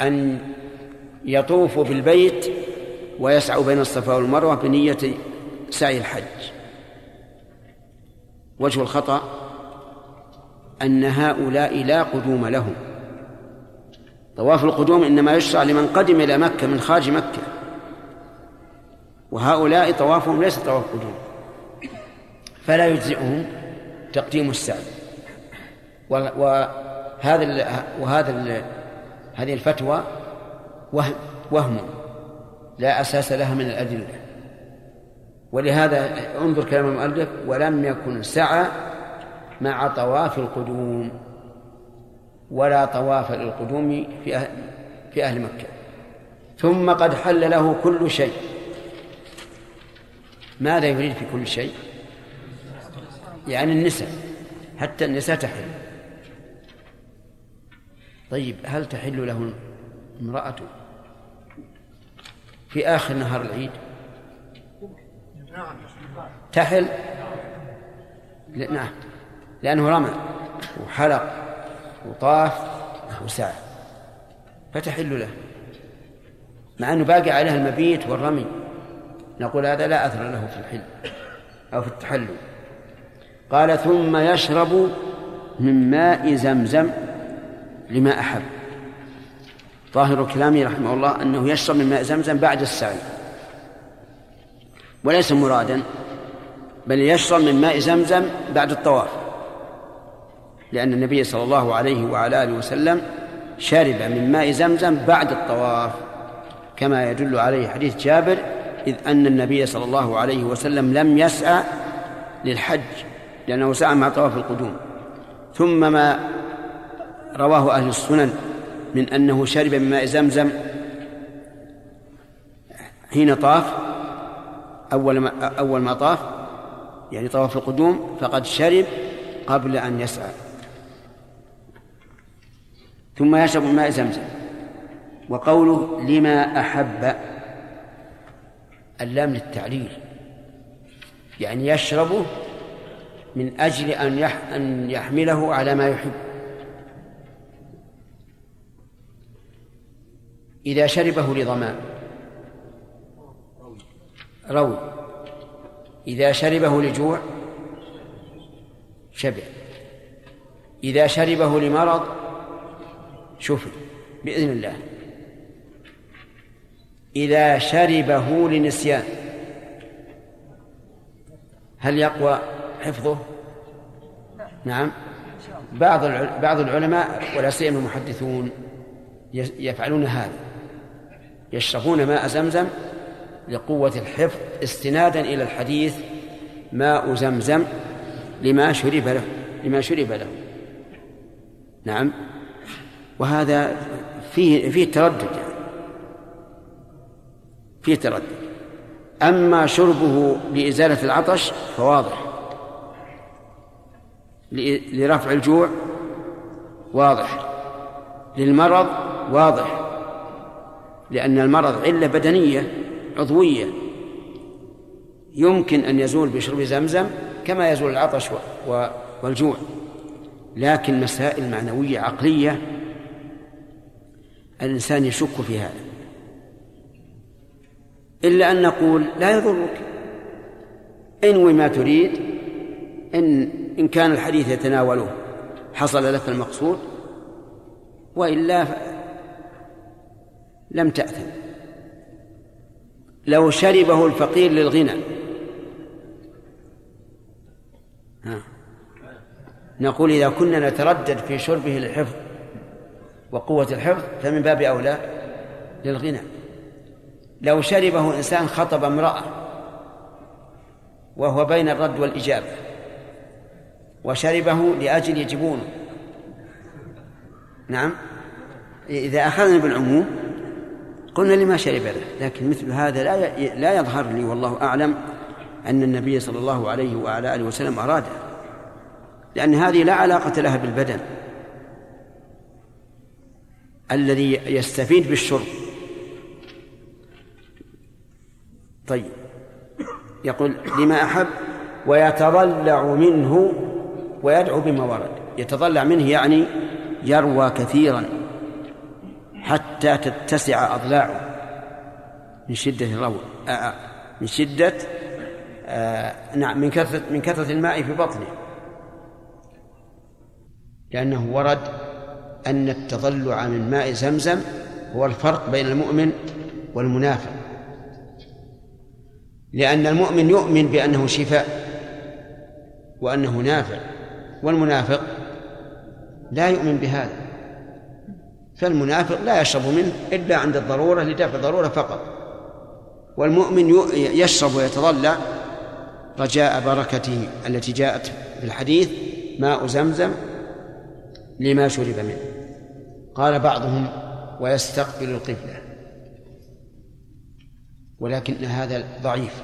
أن يطوفوا بالبيت ويسعوا بين الصفا والمروة بنية سعي الحج. وجه الخطأ أن هؤلاء لا قدوم لهم. طواف القدوم إنما يشرع لمن قدم إلى مكة من خارج مكة. وهؤلاء طوافهم ليس طواف قدوم. فلا يجزئهم تقديم السعي وهذا وهذا هذه الفتوى وهم وهم لا أساس لها من الأدلة. ولهذا انظر كلام المؤلف ولم يكن سعى مع طواف القدوم ولا طواف للقدوم في أهل, في أهل مكة. ثم قد حل له كل شيء. ماذا يريد في كل شيء؟ يعني النساء حتى النساء تحل. طيب هل تحل له امرأة في آخر نهار العيد؟ تحل؟ نعم. لأنه رمى وحلق وطاف وسعى فتحل له مع أنه باقي عليها المبيت والرمي. نقول هذا لا أثر له في الحل أو في التحلل. قال ثم يشرب من ماء زمزم لما أحب. ظاهر كلامه رحمه الله أنه يشرب من ماء زمزم بعد السعي وليس مرادا بل يشرب من ماء زمزم بعد الطواف لأن النبي صلى الله عليه وعلى آله وسلم شرب من ماء زمزم بعد الطواف كما يدل عليه حديث جابر إذ أن النبي صلى الله عليه وسلم لم يسعى للحج. لأنه سعى مع طواف القدوم. ثم ما رواه أهل السنن من أنه شرب من ماء زمزم حين طاف أول ما أول ما طاف يعني طواف القدوم فقد شرب قبل أن يسعى. ثم يشرب من ماء زمزم. وقوله لما أحب اللام للتعليل. يعني يشربه من أجل أن أن يحمله على ما يحب. إذا شربه لظماء روي. إذا شربه لجوع شبع. إذا شربه لمرض شفي. بإذن الله. إذا شربه لنسيان. هل يقوى؟ حفظه؟ نعم. بعض بعض العلماء ولا سيما المحدثون يفعلون هذا. يشربون ماء زمزم لقوة الحفظ استنادا إلى الحديث ماء زمزم لما شرب له لما شرب له. نعم. وهذا فيه فيه تردد يعني. فيه تردد. أما شربه لإزالة العطش فواضح. لرفع الجوع واضح للمرض واضح لأن المرض علة بدنية عضوية. يمكن أن يزول بشرب زمزم كما يزول العطش والجوع لكن مسائل معنوية عقلية الإنسان يشك في هذا. إلا أن نقول لا يضرك. انوي ما تريد إن إن كان الحديث يتناوله حصل لك المقصود؟ وإلا لم تأثم. لو شربه الفقير للغنى. ها. نقول إذا كنا نتردد في شربه للحفظ وقوة الحفظ فمن باب أولى للغنى. لو شربه إنسان خطب امرأة وهو بين الرد والإجابة وشربه لأجل يجبونه نعم. إذا أخذنا بالعموم قلنا لما شرب له لكن مثل هذا لا لا يظهر لي والله أعلم أن النبي صلى الله عليه وعلى آله وسلم أراده لأن هذه لا علاقة لها بالبدن. الذي يستفيد بالشرب. طيب. يقول لما أحب ويتضلع منه ويدعو بما ورد يتضلع منه يعني يروى كثيرا حتى تتسع أضلاعه من شدة الروى آه، آه، من شدة آه نعم من كثرة من كثرة الماء في بطنه. لأنه ورد أن التضلع من ماء زمزم هو الفرق بين المؤمن والمنافق. لأن المؤمن يؤمن بأنه شفاء وأنه نافع. والمنافق لا يؤمن بهذا. فالمنافق لا يشرب منه إلا عند الضرورة لدفع الضرورة فقط. والمؤمن يشرب ويتضلع رجاء بركته التي جاءت في الحديث ماء زمزم لما شرب منه. قال بعضهم ويستقبل القبلة. ولكن هذا ضعيف.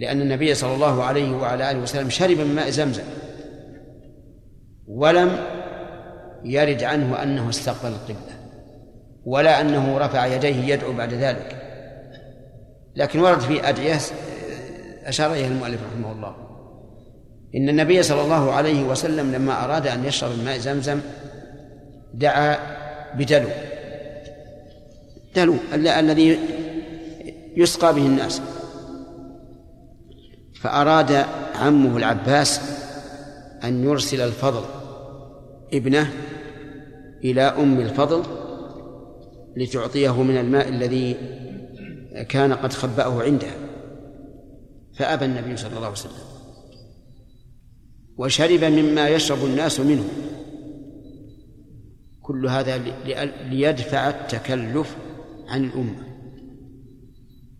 لأن النبي صلى الله عليه وعلى آله وسلم شرب من ماء زمزم. ولم يرد عنه أنه استقبل القبلة ولا أنه رفع يديه يدعو بعد ذلك. لكن ورد في أدعية أشار إليها المؤلف رحمه الله. إن النبي صلى الله عليه وسلم لما أراد أن يشرب من ماء زمزم دعا بدلو. دلو الذي يسقى به الناس. فأراد عمه العباس أن يرسل الفضل. ابنه إلى أم الفضل لتعطيه من الماء الذي كان قد خبأه عندها فأبى النبي صلى الله عليه وسلم وشرب مما يشرب الناس منه. كل هذا ليدفع التكلف عن الأمة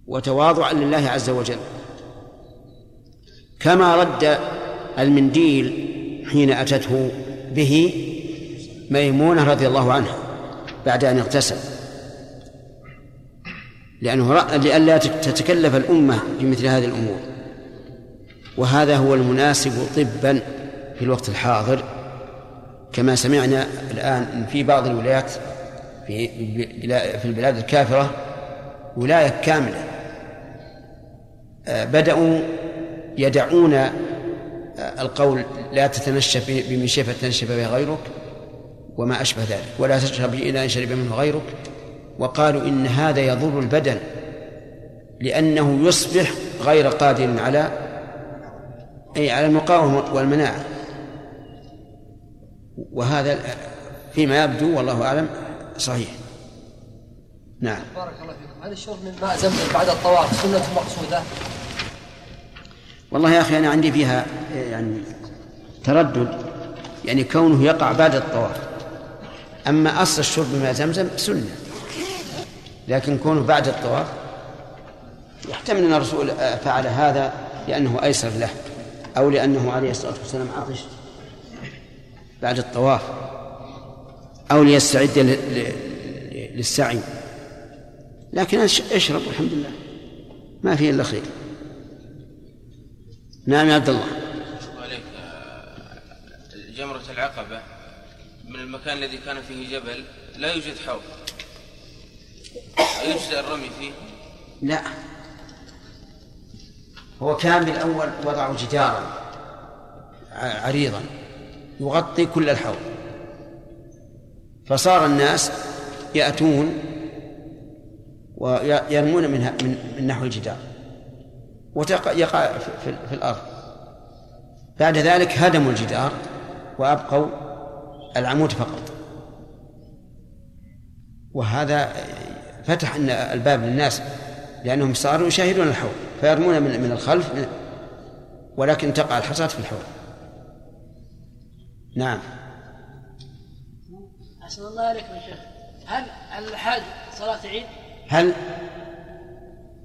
وتواضعا لله عز وجل. كما رد المنديل حين أتته به ميمونة رضي الله عنها بعد أن اغتسل. لأنه لئلا تتكلف الأمة بمثل هذه الأمور. وهذا هو المناسب طبا في الوقت الحاضر. كما سمعنا الآن في بعض الولايات في في البلاد الكافرة ولاية كاملة آه، بدأوا يدعون القول لا تتنشف بمنشفة تنشف بها غيرك وما أشبه ذلك ولا تشرب إلى أن شرب منه غيرك. وقالوا إن هذا يضر البدن لأنه يصبح غير قادر على أي على المقاومة والمناعة. وهذا فيما يبدو والله أعلم صحيح. نعم. بارك الله فيكم. هل الشرب من ماء زمزم بعد الطواف سنة مقصودة؟ والله يا أخي أنا عندي فيها يعني تردد يعني كونه يقع بعد الطواف. أما أصل الشرب من زمزم سنة. لكن كونه بعد الطواف يحتمل أن الرسول فعل هذا لأنه أيسر له أو لأنه عليه الصلاة والسلام عطش بعد الطواف أو ليستعد للسعي. لكن أشرب الحمد لله. ما فيه إلا خير. نعم يا عبد الله. عليك. جمرة العقبة من المكان الذي كان فيه جبل لا يوجد حوض. يجزى الرمي فيه؟ لا. هو كان بالأول وضعوا جدارا عريضا يغطي كل الحوض. فصار الناس يأتون ويرمون منها من نحو الجدار. ويقع في, في الأرض. بعد ذلك هدموا الجدار وأبقوا العمود فقط. وهذا فتح الباب للناس لأنهم صاروا يشاهدون الحوض فيرمون من من الخلف من ولكن تقع الحصاة في الحوض. نعم. أحسن الله عليكم يا شيخ. هل على الحاج صلاة عيد؟ هل؟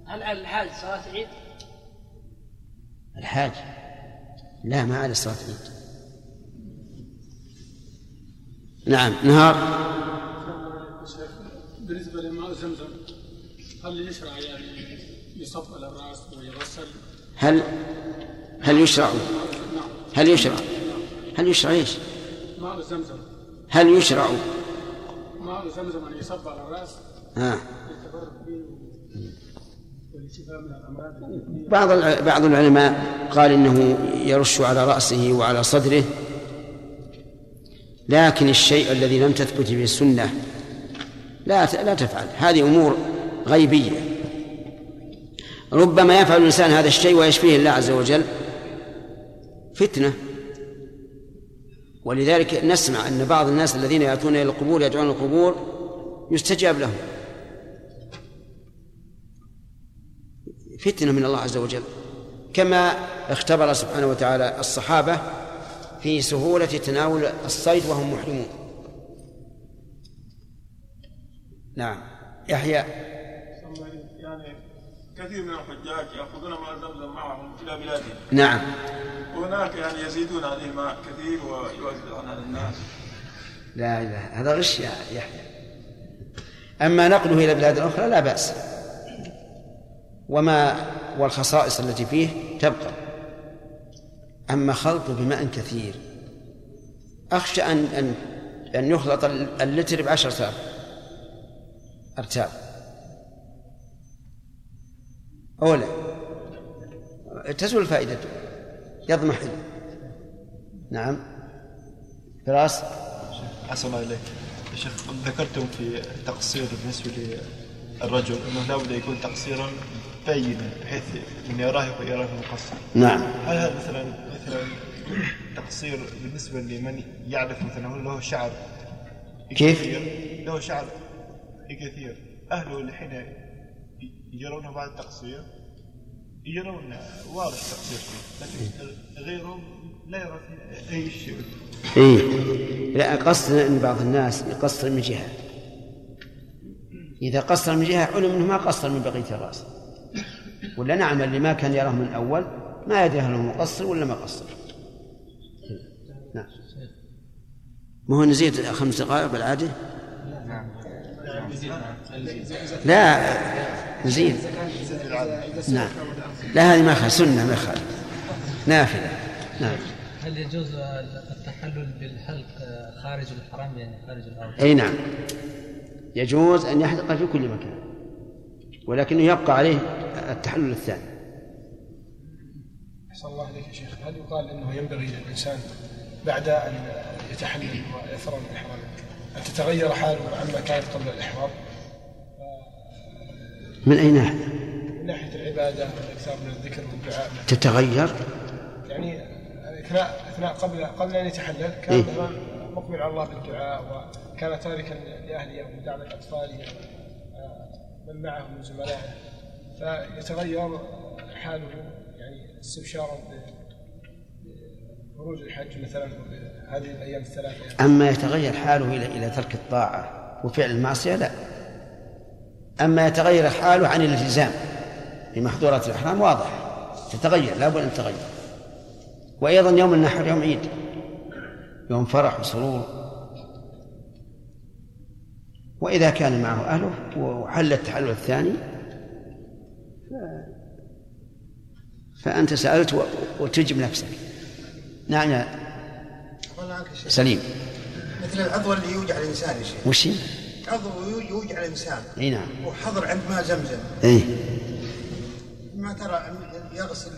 هل الحاج صلاة عيد؟ الحاج. لا ما على صلاة عيد نعم نهار. بالنسبة لماء زمزم هل يشرع يعني يصب على الرأس ويغسل؟ هل هل يشرع؟ هل يشرع؟ هل يشرع إيش؟ ماء زمزم هل يشرع؟ ماء زمزم أن يصب على الرأس؟ آه. بعض بعض العلماء قال إنه يرش على رأسه وعلى صدره لكن الشيء الذي لم تثبت به السنة لا لا تفعل. هذه أمور غيبية. ربما يفعل الإنسان هذا الشيء ويشفيه الله عز وجل فتنة. ولذلك نسمع أن بعض الناس الذين يأتون إلى القبور يدعون القبور يستجاب لهم. فتنة من الله عز وجل. كما اختبر سبحانه وتعالى الصحابة في سهولة تناول الصيد وهم محرمون. نعم. يحيى. يعني كثير من الحجاج يأخذون ماء زمزم معهم إلى بلادهم. نعم. وهناك يعني يزيدون هذه الماء كثير ويوزعون على الناس. لا إله. هذا غش يا يحيى. أما نقله إلى بلاد أخرى لا بأس. وما والخصائص التي فيه تبقى. أما خلطه بماء كثير أخشى أن أن أن يخلط اللتر بعشرة أرتاب. أولى تزول فائدته يضمحل نعم. فراس. أحسن الله إليك. يا شيخ ذكرتم في تقصير بالنسبة للرجل أنه لابد يكون تقصيرا بينا بحيث من يراه يراه مقصر نعم. هل هذا مثلا مثلا تقصير بالنسبة لمن يعرف مثلا هو له شعر كيف؟ له شعر كثير. أهله حين يرونه بعد التقصير يرون واضح تقصير فيه لكن غيرهم لا يرى فيه أي شيء. إيه. لا قصر أن بعض الناس يقصر من جهة. إذا قصر من جهة علم أنه ما قصر من بقية الرأس. ولا نعم اللي ما كان يراه من أول ما يدري هل هو مقصر ولا ما قصر. نعم. ما هو نزيد خمس دقائق بالعادة؟ لا نزيد. نعم. لا هذه ما خالف سنة ما خالف. نافلة. نعم. هل يجوز التحلل بالحلق خارج الحرم يعني خارج الأرض؟ أي نعم. يجوز أن يحلق في كل مكان ولكنه يبقى عليه التحلل الثاني. أحسن الله عليك يا شيخ. هل يقال أنه ينبغي للإنسان بعد أن يتحلل ويثرى الإحرام أن تتغير حاله عما كانت قبل الإحرام؟ من أي ناحية؟ من ناحية العبادة والإكثار من الذكر والدعاء. تتغير؟ يعني أثناء أثناء قبل قبل أن يتحلل كان إيه؟ مقبل على الله بالدعاء وكان تاركا لأهله ودعم الأطفال من معه من زملائه. فيتغير حاله يعني استبشارا بخروج الحج مثلا هذه الأيام الثلاثة. أما يتغير حاله إلى إلى ترك الطاعة وفعل المعصية لا. أما يتغير حاله عن الالتزام بمحظورات الإحرام واضح. تتغير لا بد أن تتغير. وأيضا يوم النحر يوم عيد يوم فرح وسرور. وإذا كان معه أهله وحل التحلل الثاني فأنت سألت وتجب نفسك. نعم يا. سليم. مثل العضو اللي يوجع الإنسان يا شيخ. وش؟ عضو يو- يوجع الإنسان. إي نعم. وحضر عند ماء زمزم. إي. ما ترى يغسل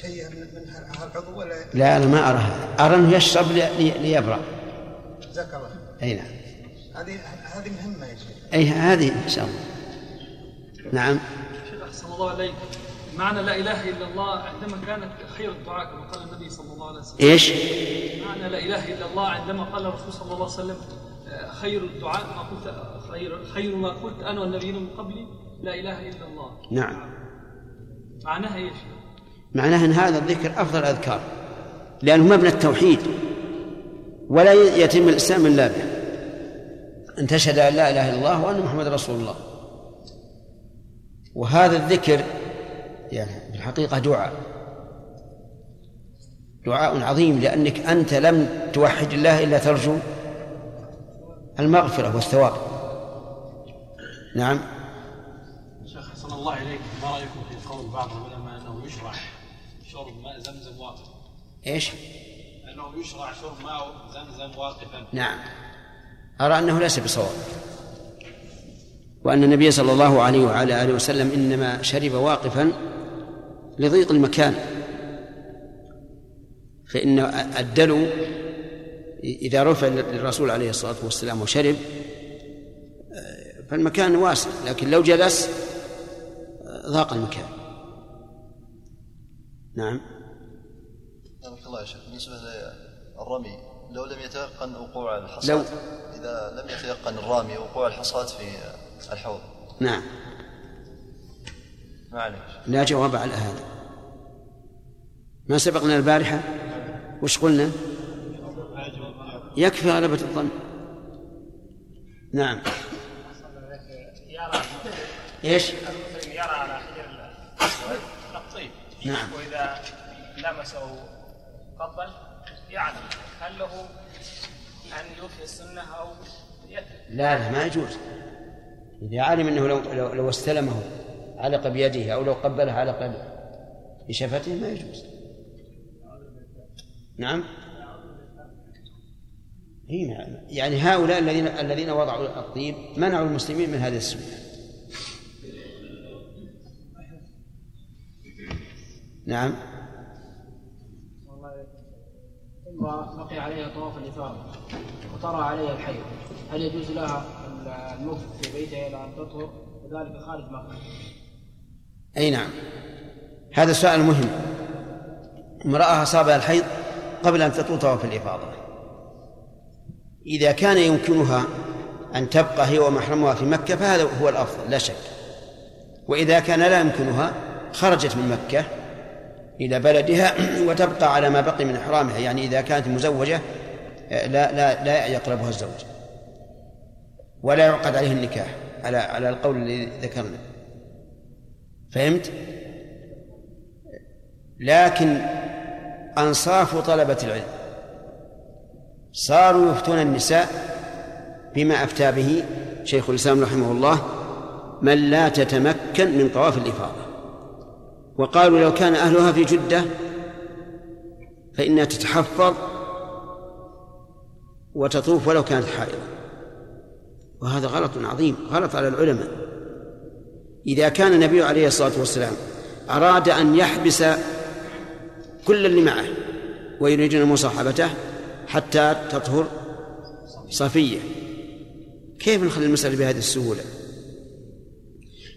شيء من هالعضو ولا؟ لا أنا ما أرى هذا. أرى أنه يشرب لي- لي- ليبرأ. جزاك الله إي نعم. هذه هذه مهمة يا شيخ. إي هذه إن شاء الله. نعم. أحسن الله عليك معنى لا إله إلا الله عندما كانت خير الدعاء كما قال النبي صلى الله عليه وسلم. إيش؟ معنى لا إله إلا الله عندما قال الرسول صلى الله عليه وسلم آه، خير الدعاء ما قلت خير خير ما قلت أنا والنبيين من قبلي لا إله إلا الله. نعم. معناها إيش؟ معناه أن هذا الذكر أفضل الاذكار لأنه مبنى التوحيد ولا يتم الإسلام إلا به. أن تشهد أن لا إله إلا الله وأن محمد رسول الله. وهذا الذكر يعني في الحقيقة دعاء. دعاء عظيم لأنك أنت لم توحد الله إلا ترجو المغفرة والثواب. نعم. شيخ حسن الله إليك. ما رأيكم في قول بعض العلماء أنه يشرع شرب ماء زمزم واقفا إيش؟ أنه يشرع شرب ماء زمزم واقفا نعم. أرى أنه ليس بصواب. وأن النبي صلى الله عليه وعلى آله وسلم إنما شرب واقفا لضيق المكان. فإن الدلو إذا رفع للرسول عليه الصلاة والسلام وشرب فالمكان واسع لكن لو جلس ضاق المكان. نعم. بارك الله يا شيخ. بالنسبة للرمي لو لم يتيقن وقوع الحصاد لو- إذا لم يتيقن الرامي وقوع الحصاد في الحوض. نعم. ما عليك لا جواب على هذا. ما سبقنا البارحة؟ وش قلنا؟ يكفي غلبة الظن. نعم. يرى إيش؟ المسلم يرى على حجر الطيب نعم. وإذا لمسه قبل يعلم هل له أن يوفي السنة أو يترك لا لا ما يجوز. إذا علم أنه لو لو, لو استلمه علق بيده أو لو قبله علق بشفته ما يجوز. نعم؟ هي نعم. يعني هؤلاء الذين الذين وضعوا الطيب منعوا المسلمين من هذه السنة نعم. امرأة بقي عليها طواف الإفاضة وطرى عليها الحيض هل يجوز لها المكث في بيتها إلى أن تطهر وذلك خارج مكة؟ أي نعم. هذا سؤال مهم. امرأة أصابها الحيض قبل أن تطوف طواف الإفاضة. إذا كان يمكنها أن تبقى هي ومحرمها في مكة فهذا هو الأفضل لا شك. وإذا كان لا يمكنها خرجت من مكة إلى بلدها وتبقى على ما بقي من إحرامها. يعني إذا كانت مزوجة لا لا لا يقربها الزوج. ولا يعقد عليه النكاح على على القول الذي ذكرنا. فهمت؟ لكن أنصاف طلبة العلم صاروا يفتون النساء بما أفتى به شيخ الإسلام رحمه الله من لا تتمكن من طواف الإفاضة. وقالوا لو كان أهلها في جدة فإنها تتحفظ وتطوف ولو كانت حائضة. وهذا غلط عظيم غلط على العلماء. إذا كان النبي عليه الصلاة والسلام أراد أن يحبس كل اللي معه ويريدون مصاحبته حتى تطهر صفية كيف نخلي المسألة بهذه السهولة؟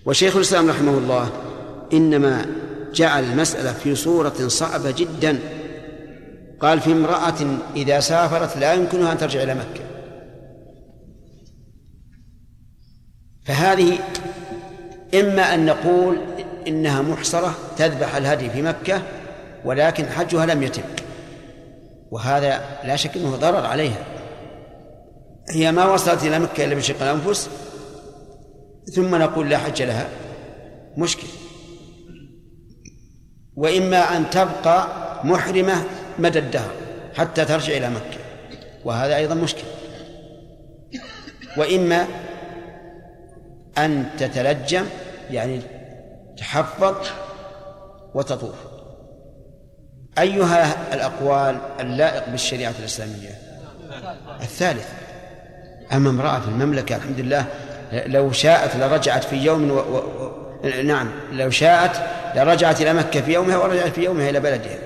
وشيخ الإسلام رحمه الله إنما جعل المسألة في صورة صعبة جدا. قال في امرأة إذا سافرت لا يمكنها أن ترجع إلى مكة. فهذه إما أن نقول إنها محصرة تذبح الهدي في مكة ولكن حجها لم يتم. وهذا لا شك أنه ضرر عليها. هي ما وصلت إلى مكة إلا بشق الأنفس ثم نقول لا حج لها. مشكل. وإما أن تبقى محرمة مدى الدهر حتى ترجع إلى مكة. وهذا أيضا مشكل. وإما أن تتلجم يعني تحفظ وتطوف. أيها الأقوال اللائق بالشريعة الإسلامية؟ الثالث أما امرأة في المملكة الحمد لله لو شاءت لرجعت في يوم و... و... و... نعم لو شاءت لرجعت إلى مكة في يومها ورجعت في يومها إلى بلدها.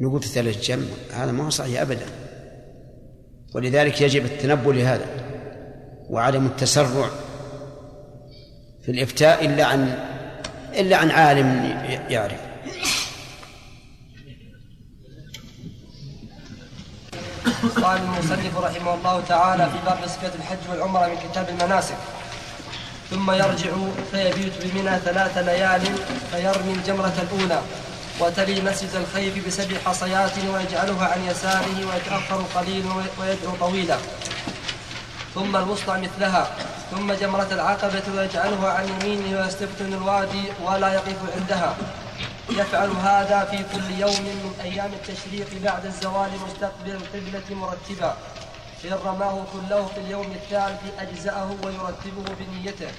نقول تتلجم هذا ما هو صحيح أبدا. ولذلك يجب التنبؤ لهذا وعدم التسرع في الإفتاء إلا عن إلا عن عالم يعرف. قال المصنف رحمه الله تعالى في باب صفة الحج والعمرة من كتاب المناسك. ثم يرجع فيبيت بمنى ثلاث ليال فيرمي الجمرة الأولى وتلي مسجد الخيف بسبع حصيات ويجعلها عن يساره ويتأخر قليلا ويدعو طويلا. ثم الوسطى مثلها ثم جمرة العقبة ويجعلها عن يمينه ويستفتن الوادي ولا يقف عندها. يفعل هذا في كل يوم من أيام التشريق بعد الزوال مستقبل القبلة مرتبا. إن رماه كله في اليوم الثالث أجزأه ويرتبه بنيته.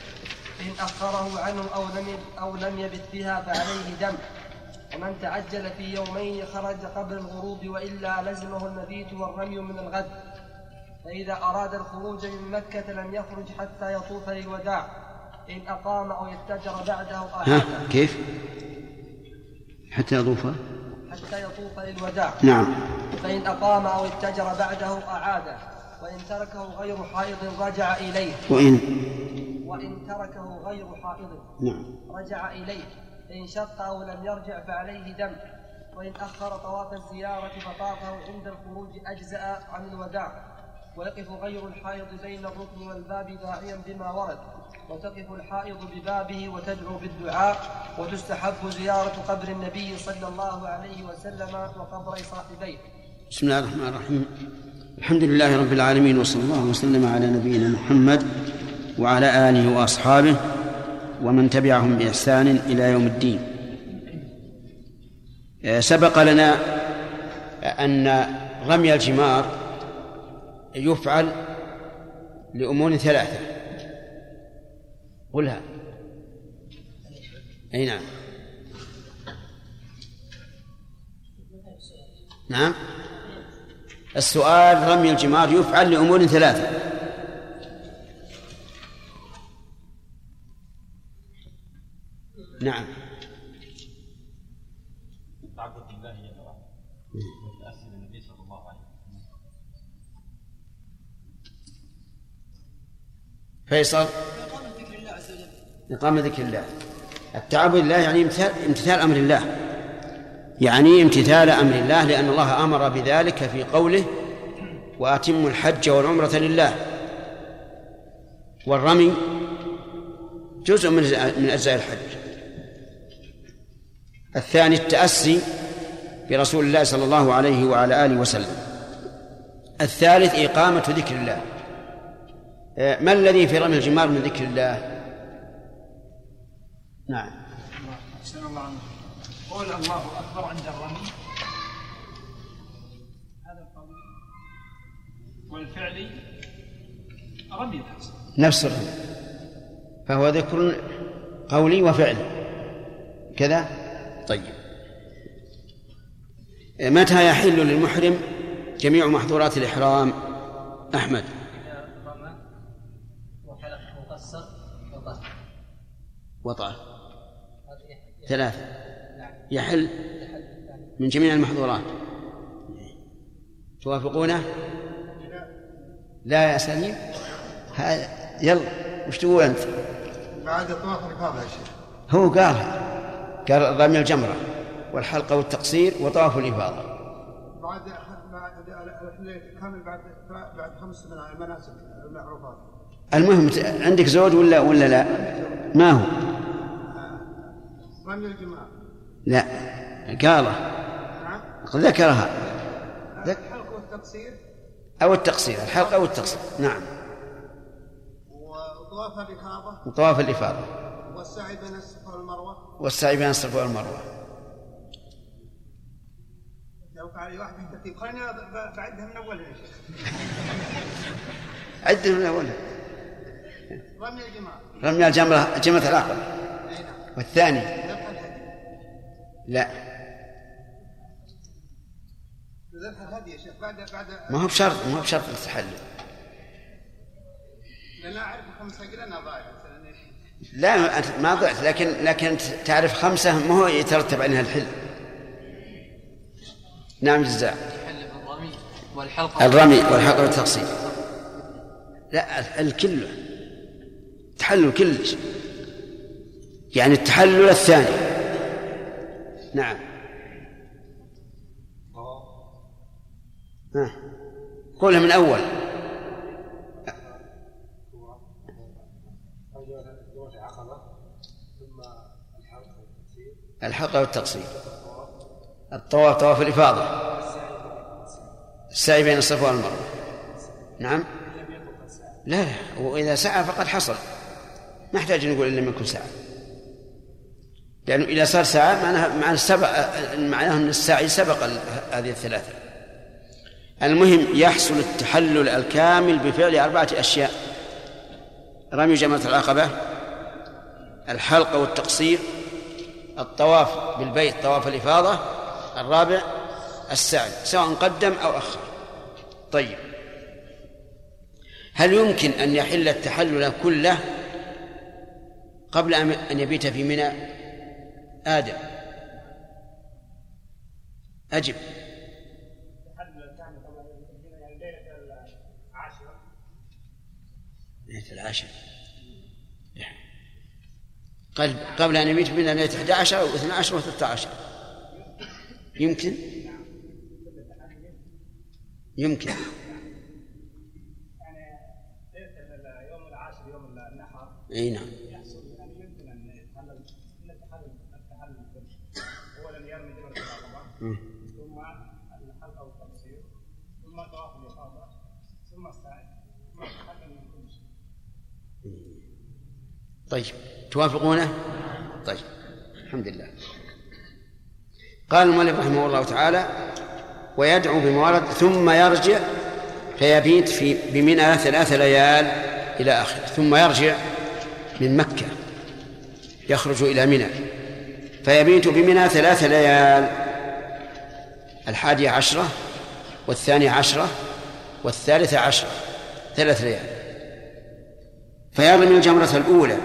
إن أخره عنه أو لم أو لم يبت بها فعليه دم. ومن تعجل في يومين خرج قبل الغروب وإلا لزمه المبيت والرمي من الغد. فإذا أراد الخروج من مكة لم يخرج حتى يطوف للوداع. إن أقام أو يتجر بعده أعاد كيف؟ حتى يطوف؟ حتى يطوف للوداع. نعم. فإن أقام أو اتجر بعده أعاده وإن تركه غير حائض رجع إليه. وإن؟ وإن تركه غير حائض نعم. رجع إليه. فإن شق أو لم يرجع فعليه دم وإن أخر طواف الزيارة فطافه عند الخروج أجزأ عن الوداع. ويقف غير الحائض بين الركن والباب داعيا بما ورد. وتقف الحائض ببابه وتدعو بالدعاء. وتستحب زيارة قبر النبي صلى الله عليه وسلم وقبر صاحبيه. بسم الله الرحمن الرحيم. الحمد لله رب العالمين وصلى الله وسلم على نبينا محمد وعلى آله وأصحابه ومن تبعهم بإحسان إلى يوم الدين. آه، سبق لنا أن رمي الجمار يفعل لأمور ثلاثة. قلها. أي نعم. نعم. السؤال رمي الجمار يفعل لأمور ثلاثة. نعم تعبد الله جل وعلا وتأسي النبي صلى الله عليه وسلم فيصل؟ إقامة ذكر الله. التعبد لله يعني امتثال, امتثال أمر الله. يعني امتثال أمر الله لأن الله أمر بذلك في قوله وأتموا الحج والعمرة لله. والرمي جزء من من أجزاء الحج. الثاني التأسي برسول الله صلى الله عليه وعلى آله وسلم. الثالث إقامة ذكر الله. ما الذي في رمي الجمار من ذكر الله؟ نعم. أحسن الله عنك. قول الله أكبر عند الرمي. هذا القول. والفعل رمي الحصى. نفس الرمي. فهو ذكر قولي وفعلي كذا؟ طيب. آه، متى يحل للمحرم جميع محظورات الإحرام؟ أحمد رمى وحلق وقصر وطهر وطأ ثلاثة يحل من جميع المحظورات توافقونه؟ لا يا سليم ها- يلا وش تقول أنت؟ بعد طواف الإفاضة يا شيخ هو قال قال رمي الجمرة والحلقة والتقصير وطواف الإفاضة بعد بعد بعد بعد خمس من المناسك المعروفات المهم عندك زوج ولا ولا لا؟ ما هو؟ رمي الجمار لا قاله ذكرها. ذك- الحلق والتقصير؟ أو التقصير الحلق أو التقصير. نعم. وطواف الإفاضة؟ وطواف الإفاضة. والسعي بين الصفا والمروة؟ والسعي بين الصفا والمروة. لو فعل واحد من خلينا بعدها من أولها. يا شيخ عد من أول رمي الجمار رمي الجمرة جمرة العقبة والثاني. لا. ما هو بشرط ما هو بشرط التحلل. أنا ضايع مثلا لا أنت ما ضعت لكن لكن تعرف خمسة ما هو يترتب عليها الحل. نعم جزاء. الرمي والحق والتقصير لا الكل. تحلل كلش يعني التحلل الثاني. نعم. ها. قولها من أول الحلقة والتقصير الطواف طواف الإفاضة. السعي بين الصفا والمروة. نعم. لا لا. وإذا سعى فقد حصل. ما يحتاج نقول لم يكن سعى. لأنه إذا صار سعى معناها معناه سبق معناه أن السعي سبق هذه الثلاثة. المهم يحصل التحلل الكامل بفعل أربعة أشياء. رمي جمرة العقبة الحلق والتقصير الطواف بالبيت طواف الإفاضة الرابع السعي سواء قدم أو أخر. طيب. هل يمكن أن يحل التحلل كله قبل أن يبيت في منى؟ آدم. أجب. ليلة العاشر. قبل قبل أن يبيت من ليلة 11 أو 12 و 13 يمكن؟ يمكن. يوم العاشر يوم النحر. أي نعم يحصل يعني يمكن ان يتحلل ان التحلل التحلل اولا يرمي جمره العقبه مم. ثم الحلقة والتقصير ثم طواف الافاضه ثم السعي ثم التحلل من كل شيء طيب توافقونه؟ طيب الحمد لله قال المؤلف رحمه الله تعالى ويدعو بموارد ثم يرجع فيبيت في بمنى ثلاث ليال إلى آخره ثم يرجع من مكة يخرج إلى منى فيبيت بمنى ثلاث ليال الحادية عشرة والثانية عشرة والثالثة عشرة ثلاث ليال فيرمي الجمرة الأولى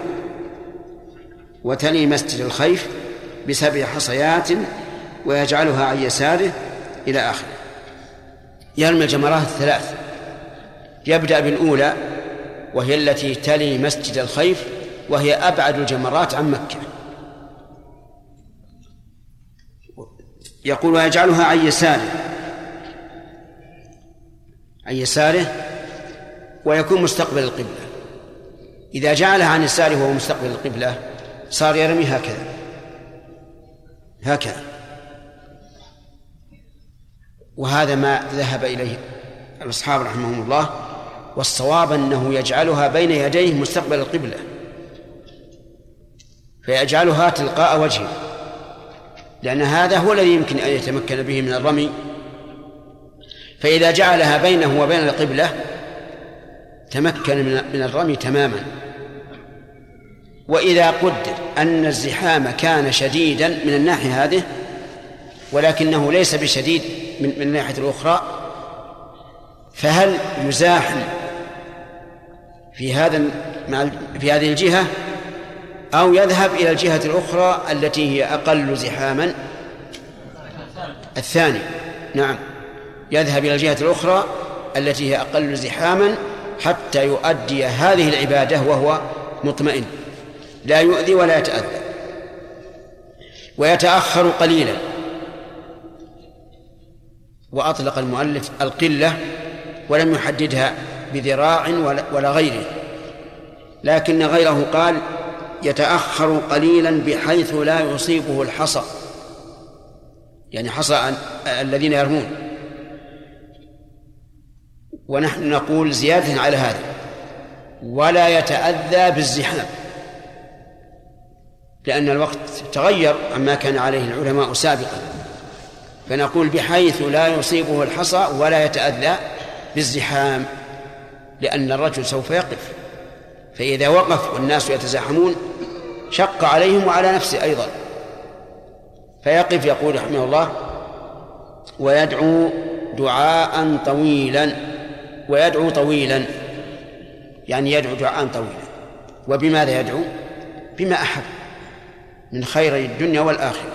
وتلي مسجد الخيف بسبع حصيات ويجعلها عن يساره إلى آخره. يرمي الجمرات الثلاث. يبدأ بالأولى وهي التي تلي مسجد الخيف وهي أبعد الجمرات عن مكة. يقول ويجعلها عن يساره. عن يساره ويكون مستقبل القبلة. إذا جعلها عن يساره وهو مستقبل القبلة. صار يرمي هكذا. هكذا. وهذا ما ذهب إليه الأصحاب رحمهم الله والصواب أنه يجعلها بين يديه مستقبل القبلة. فيجعلها تلقاء وجهه. لأن هذا هو الذي يمكن أن يتمكن به من الرمي. فإذا جعلها بينه وبين القبلة تمكن من من الرمي تماما. وإذا قدر أن الزحام كان شديدا من الناحية هذه ولكنه ليس بشديد من من الناحية الأخرى فهل يزاحم في هذا مع في هذه الجهة؟ أو يذهب إلى الجهة الأخرى التي هي أقل زحاما؟ الثاني نعم. يذهب إلى الجهة الأخرى التي هي أقل زحاما حتى يؤدي هذه العبادة وهو مطمئن. لا يؤذي ولا يتأذى. ويتأخر قليلا. وأطلق المؤلف القلة ولم يحددها بذراع ولا, غيره. لكن غيره قال يتأخر قليلا بحيث لا يصيبه الحصى. يعني حصى الذين يرمون. ونحن نقول زيادة على هذا. ولا يتأذى بالزحام. لأن الوقت تغير عما كان عليه العلماء سابقا. فنقول بحيث لا يصيبه الحصى ولا يتأذى بالزحام لأن الرجل سوف يقف. فإذا وقف والناس يتزاحمون شق عليهم وعلى نفسه أيضا. فيقف يقول رحمه الله ويدعو دعاء طويلا. ويدعو طويلا يعني يدعو دعاء طويلا. وبماذا يدعو؟ بما أحب. من خير الدنيا والآخرة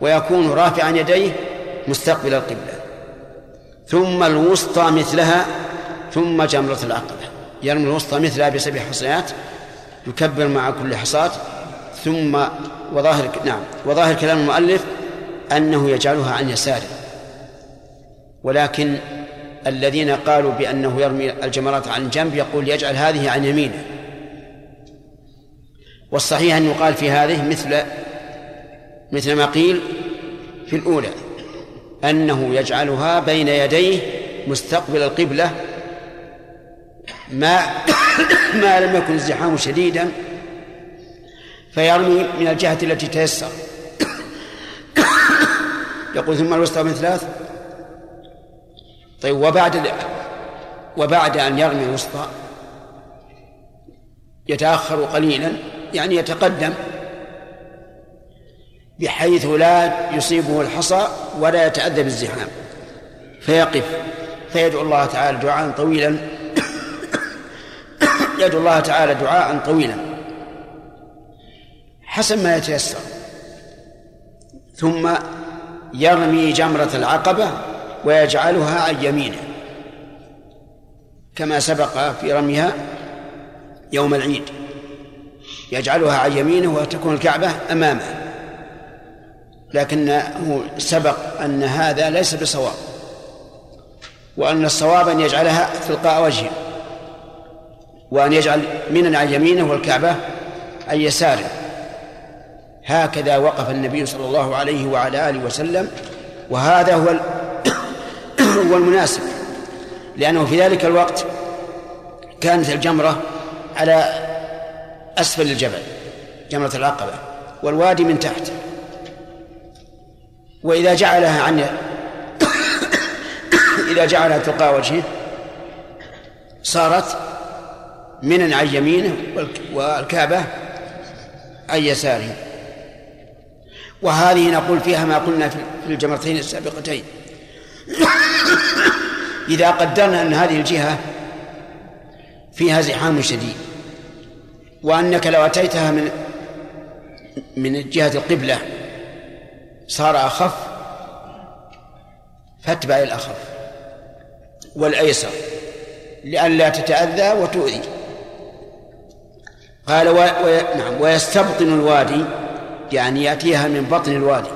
ويكون رافعا يديه مستقبل القبلة. ثم الوسطى مثلها ثم جمرة العقبة. يرمي الوسطى مثلها بسبع حصيات يكبر مع كل حصاة ثم وظاهر نعم وظاهر كلام المؤلف أنه يجعلها عن يساره. ولكن الذين قالوا بأنه يرمي الجمرات عن جنب يقول يجعل هذه عن يمينه. والصحيح أن يقال في هذه مثل مثل ما قيل في الأولى أنه يجعلها بين يديه مستقبل القبلة ما ما لم يكن الزحام شديدا فيرمي من الجهة التي تيسر. يقول ثم الوسطى من ثلاث. طيب وبعد وبعد أن يرمي الوسطى يتأخر قليلا. يعني يتقدم بحيث لا يصيبه الحصى ولا يتأذى بالزحام. فيقف فيدعو الله تعالى دعاء طويلا. يدعو الله تعالى دعاء طويلا. حسب ما يتيسر. ثم يرمي جمرة العقبة ويجعلها عن يمينه. كما سبق في رميها يوم العيد. يجعلها عن يمينه وتكون الكعبة أمامه. لكنه سبق أن هذا ليس بصواب وأن الصواب أن يجعلها تلقاء وجهه وأن يجعل من عن يمينه والكعبة عن يساره. هكذا وقف النبي صلى الله عليه وعلى آله وسلم وهذا هو هو المناسب لأنه في ذلك الوقت كانت الجمرة على أسفل الجبل جمرة العقبة والوادي من تحت. وإذا جعلها عن إذا جعلها تلقاء وجهه صارت من عن يمينه والكعبة عن يساره. وهذه نقول فيها ما قلنا في الجمرتين السابقتين. إذا قدرنا أن هذه الجهة فيها زحام شديد. وأنك لو أتيتها من من جهة القبلة صار أخف فاتبع الأخف والأيسر لئلا تتأذى وتؤذي. قال و... و... نعم ويستبطن الوادي يعني يأتيها من بطن الوادي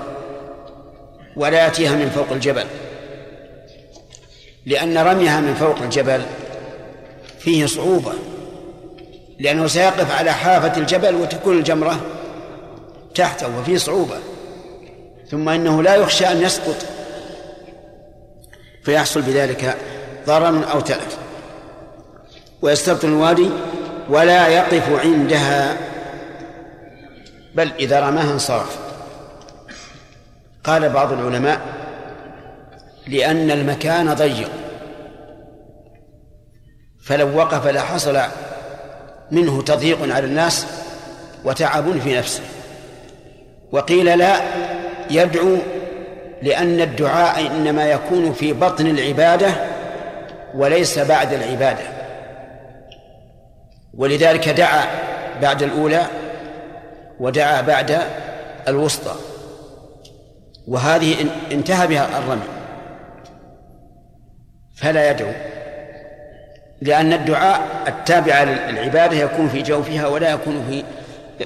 ولا يأتيها من فوق الجبل لأن رميها من فوق الجبل فيه صعوبة. لأنه سيقف على حافة الجبل وتكون الجمرة تحته وفيه صعوبة. ثم إنه لا يخشى أن يسقط. فيحصل بذلك ضرر أو تلف. ويستبطن الوادي ولا يقف عندها. بل إذا رماها انصرف. قال بعض العلماء لأن المكان ضيق. فلو وقف لحصل منه تضييق على الناس وتعب في نفسه. وقيل لا يدعو لأن الدعاء إنما يكون في بطن العبادة وليس بعد العبادة. ولذلك دعا بعد الأولى ودعا بعد الوسطى. وهذه انتهى بها الرمي. فلا يدعو. لأن الدعاء التابع للعبادة يكون في جوفها ولا يكون في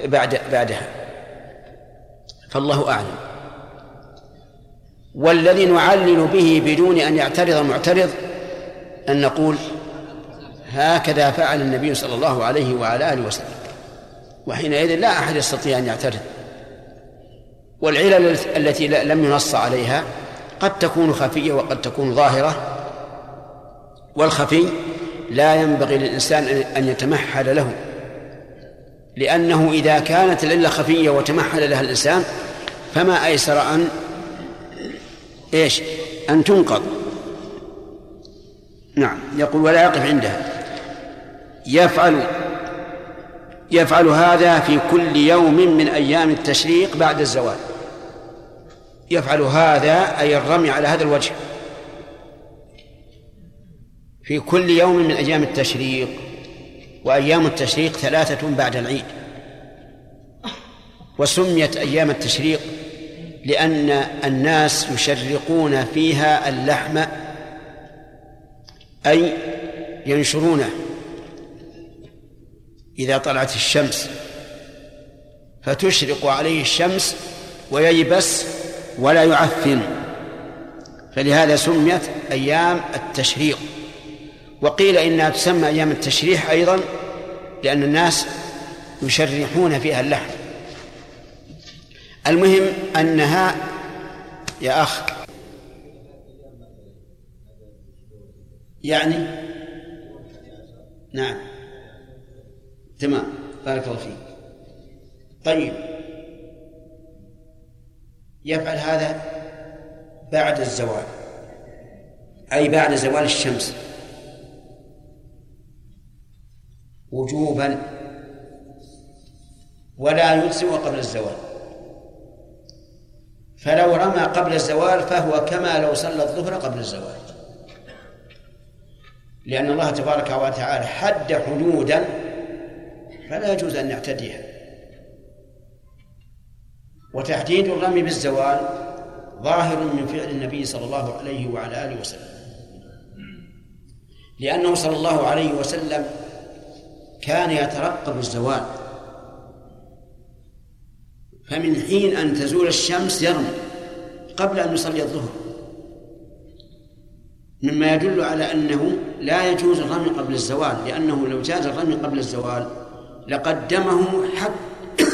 بعد بعدها. فالله أعلم. والذي نعلل به بدون أن يعترض معترض أن نقول هكذا فعل النبي صلى الله عليه وعلى آله وسلم. وحينئذ لا أحد يستطيع أن يعترض. والعلل التي لم ينص عليها قد تكون خفية وقد تكون ظاهرة. والخفي لا ينبغي للإنسان أن يتمحل له لأنه إذا كانت العلة خفية وتمحل لها الإنسان فما أيسر أن إيش؟ أن تنقض. نعم يقول ولا يقف عندها. يفعل يفعل هذا في كل يوم من أيام التشريق بعد الزوال. يفعل هذا أي الرمي على هذا الوجه. في كل يوم من أيام التشريق وأيام التشريق ثلاثة بعد العيد. وسميت أيام التشريق لأن الناس يشرقون فيها اللحم أي ينشرونه إذا طلعت الشمس. فتشرق عليه الشمس وييبس ولا يعفن. فلهذا سميت أيام التشريق. وقيل إنها تسمى أيام التشريح أيضا لأن الناس يشرحون فيها اللحم المهم أنها يا أخ يعني نعم. تمام. بارك الله فيك. طيب. يفعل هذا بعد الزوال أي بعد زوال الشمس. وجوبا ولا يجزئ قبل الزوال. فلو رمى قبل الزوال فهو كما لو صلى الظهر قبل الزوال. لأن الله تبارك وتعالى حد حدودا فلا يجوز أن نعتديها. وتحديد الرمي بالزوال ظاهر من فعل النبي صلى الله عليه وعلى آله وسلم. لأنه صلى الله عليه وسلم كان يترقب الزوال. فمن حين أن تزول الشمس يرمي قبل أن يصلي الظهر. مما يدل على أنه لا يجوز الرمي قبل الزوال لأنه لو جاز الرمي قبل الزوال لقدمه حتى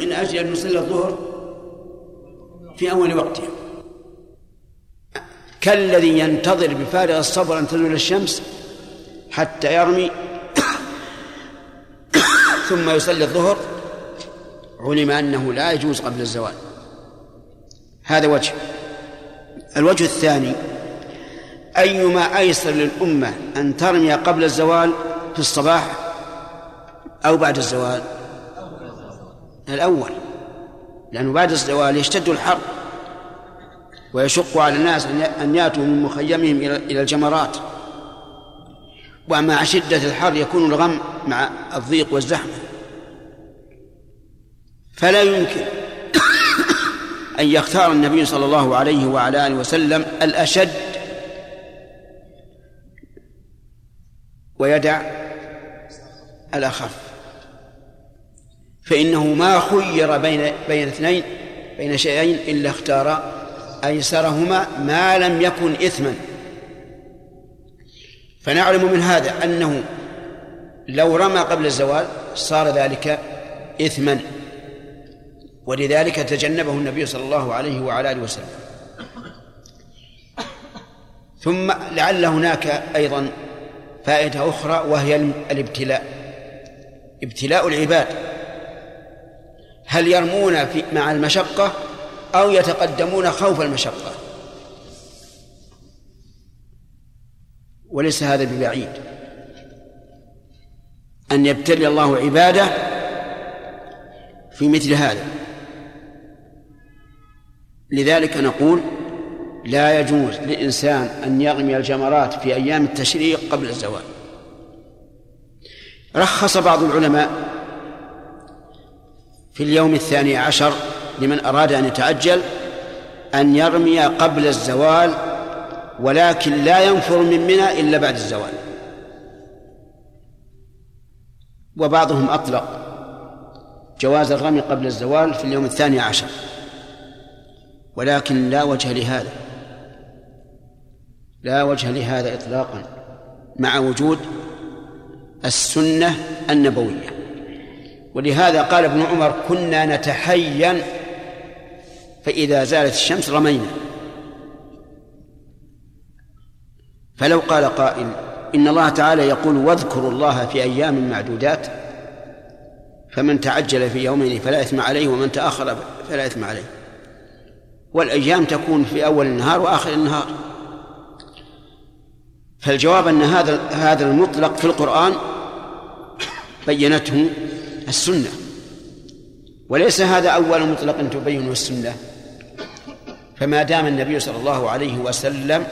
من أجل أن يصلي الظهر في أول وقته. كالذي ينتظر بفارغ الصبر أن تزول الشمس حتى يرمي ثم يصلي الظهر علم أنه لا يجوز قبل الزوال. هذا وجه. الوجه الثاني أيما أيسر للأمة أن ترمي قبل الزوال في الصباح أو بعد الزوال؟ الأول. لأنه بعد الزوال يشتد الحر ويشق على الناس أن يأتوا من مخيمهم إلى الجمرات. ومع شدة الحر يكون الغم مع الضيق والزحمة. فلا يمكن أن يختار النبي صلى الله عليه وعلى آله وسلم الأشد ويدع الأخف. فإنه ما خير بين بين اثنين بين شيئين إلا اختار أيسرهما ما لم يكن إثما. فنعلم من هذا أنه لو رمى قبل الزوال صار ذلك إثما ولذلك تجنبه النبي صلى الله عليه وعلى آله وسلم. ثم لعل هناك أيضا فائدة أخرى وهي الابتلاء. ابتلاء العباد. هل يرمون في مع المشقة أو يتقدمون خوف المشقة؟ وليس هذا ببعيد. أن يبتلي الله عباده في مثل هذا. لذلك نقول لا يجوز للإنسان أن يرمي الجمرات في أيام التشريق قبل الزوال. رخص بعض العلماء في اليوم الثاني عشر لمن أراد أن يتعجل أن يرمي قبل الزوال ولكن لا ينفر من منى إلا بعد الزوال. وبعضهم أطلق جواز الرمي قبل الزوال في اليوم الثاني عشر. ولكن لا وجه لهذا. لا وجه لهذا إطلاقا مع وجود السنة النبوية. ولهذا قال ابن عمر كنا نتحين فإذا زالت الشمس رمينا. فلو قال قائل إن الله تعالى يقول واذكروا الله في أيام معدودات فمن تعجل في يومين فلا إثم عليه ومن تأخر فلا إثم عليه. والأيام تكون في أول النهار وآخر النهار. فالجواب أن هذا هذا المطلق في القرآن بينته السنة. وليس هذا أول مطلق تبينه السنة. فما دام النبي صلى الله عليه وسلم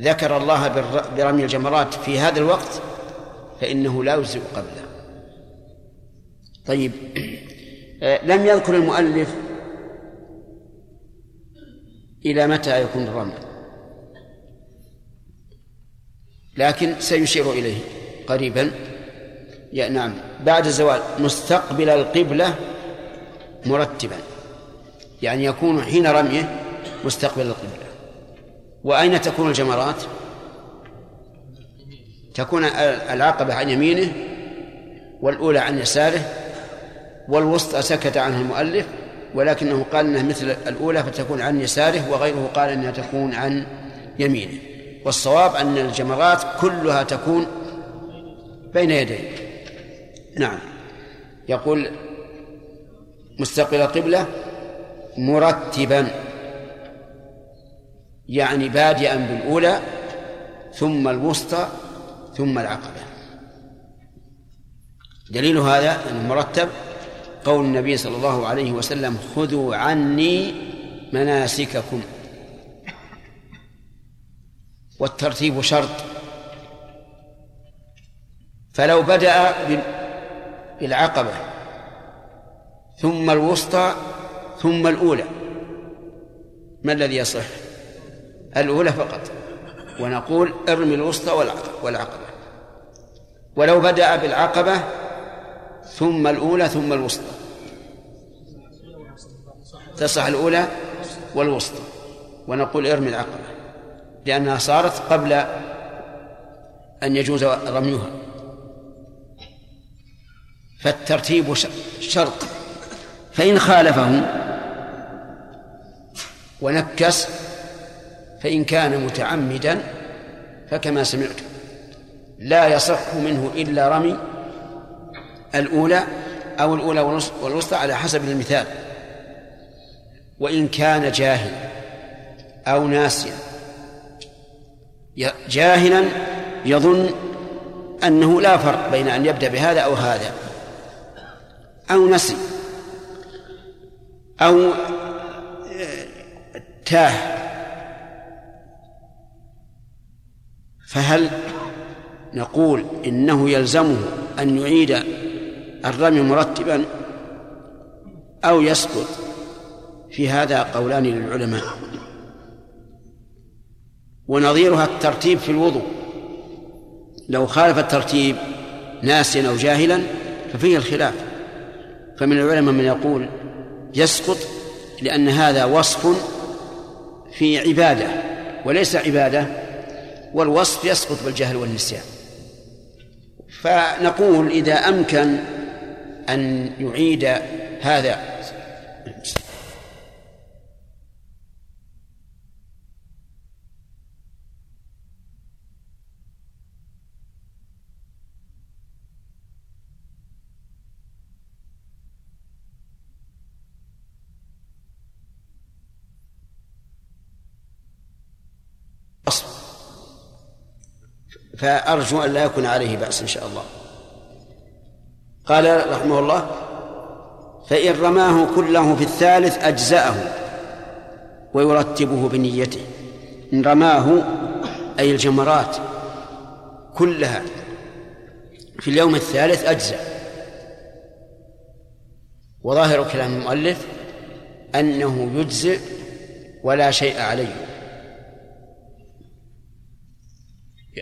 ذكر الله برمي الجمرات في هذا الوقت فإنه لا يجزئ قبله. طيب آه، لم يذكر المؤلف إلى متى يكون الرمي لكن سيشير إليه قريبا. يا نعم. بعد الزوال مستقبل القبلة مرتبا. يعني يكون حين رميه مستقبل القبلة. وأين تكون الجمرات؟ تكون العقبة عن يمينه والأولى عن يساره والوسطى سكت عنها المؤلف ولكنه قال إنها مثل الأولى فتكون عن يساره وغيره قال إنها تكون عن يمينه. والصواب أن الجمرات كلها تكون بين يديه. نعم. يقول مستقبل القبله مرتبا. يعني بادئا بالأولى ثم الوسطى ثم العقبة. دليل هذا المرتب قول النبي صلى الله عليه وسلم خذوا عني مناسككم. والترتيب شرط. فلو بدأ بالعقبة ثم الوسطى ثم الأولى ما الذي يصح؟ الأولى فقط. ونقول ارمي الوسطى والعقبة. ولو بدأ بالعقبة ثم الأولى ثم الوسطى. تصح الأولى والوسطى. ونقول ارمي العقبة. لأنها صارت قبل أن يجوز رميها. فالترتيب شرط. فإن خالفه ونكس فإن كان متعمدا فكما سمعت. لا يصح منه إلا رمي الأولى أو الأولى والوسطى على حسب المثال. وإن كان جاهلا أو ناسيا. جاهلا يظن أنه لا فرق بين أن يبدأ بهذا أو هذا. أو نسي. أو آه، تاه. فهل نقول إنه يلزمه أن يعيد الرمي مرتبا أو يسقط؟ في هذا قولان للعلماء. ونظيرها الترتيب في الوضوء. لو خالف الترتيب ناسيا أو جاهلا ففيه الخلاف. فمن العلماء من يقول يسقط لأن هذا وصف في عبادة وليس عبادة والوصف يسقط بالجهل والنسيان. فنقول إذا أمكن أن يعيد هذا. فأرجو أن لا يكون عليه بأس إن شاء الله. قال رحمه الله فإن رماه كله في الثالث أجزأه ويرتبه بنيته. إن رماه أي الجمرات كلها في اليوم الثالث أجزأ. وظاهر كلام المؤلف أنه يجزئ ولا شيء عليه.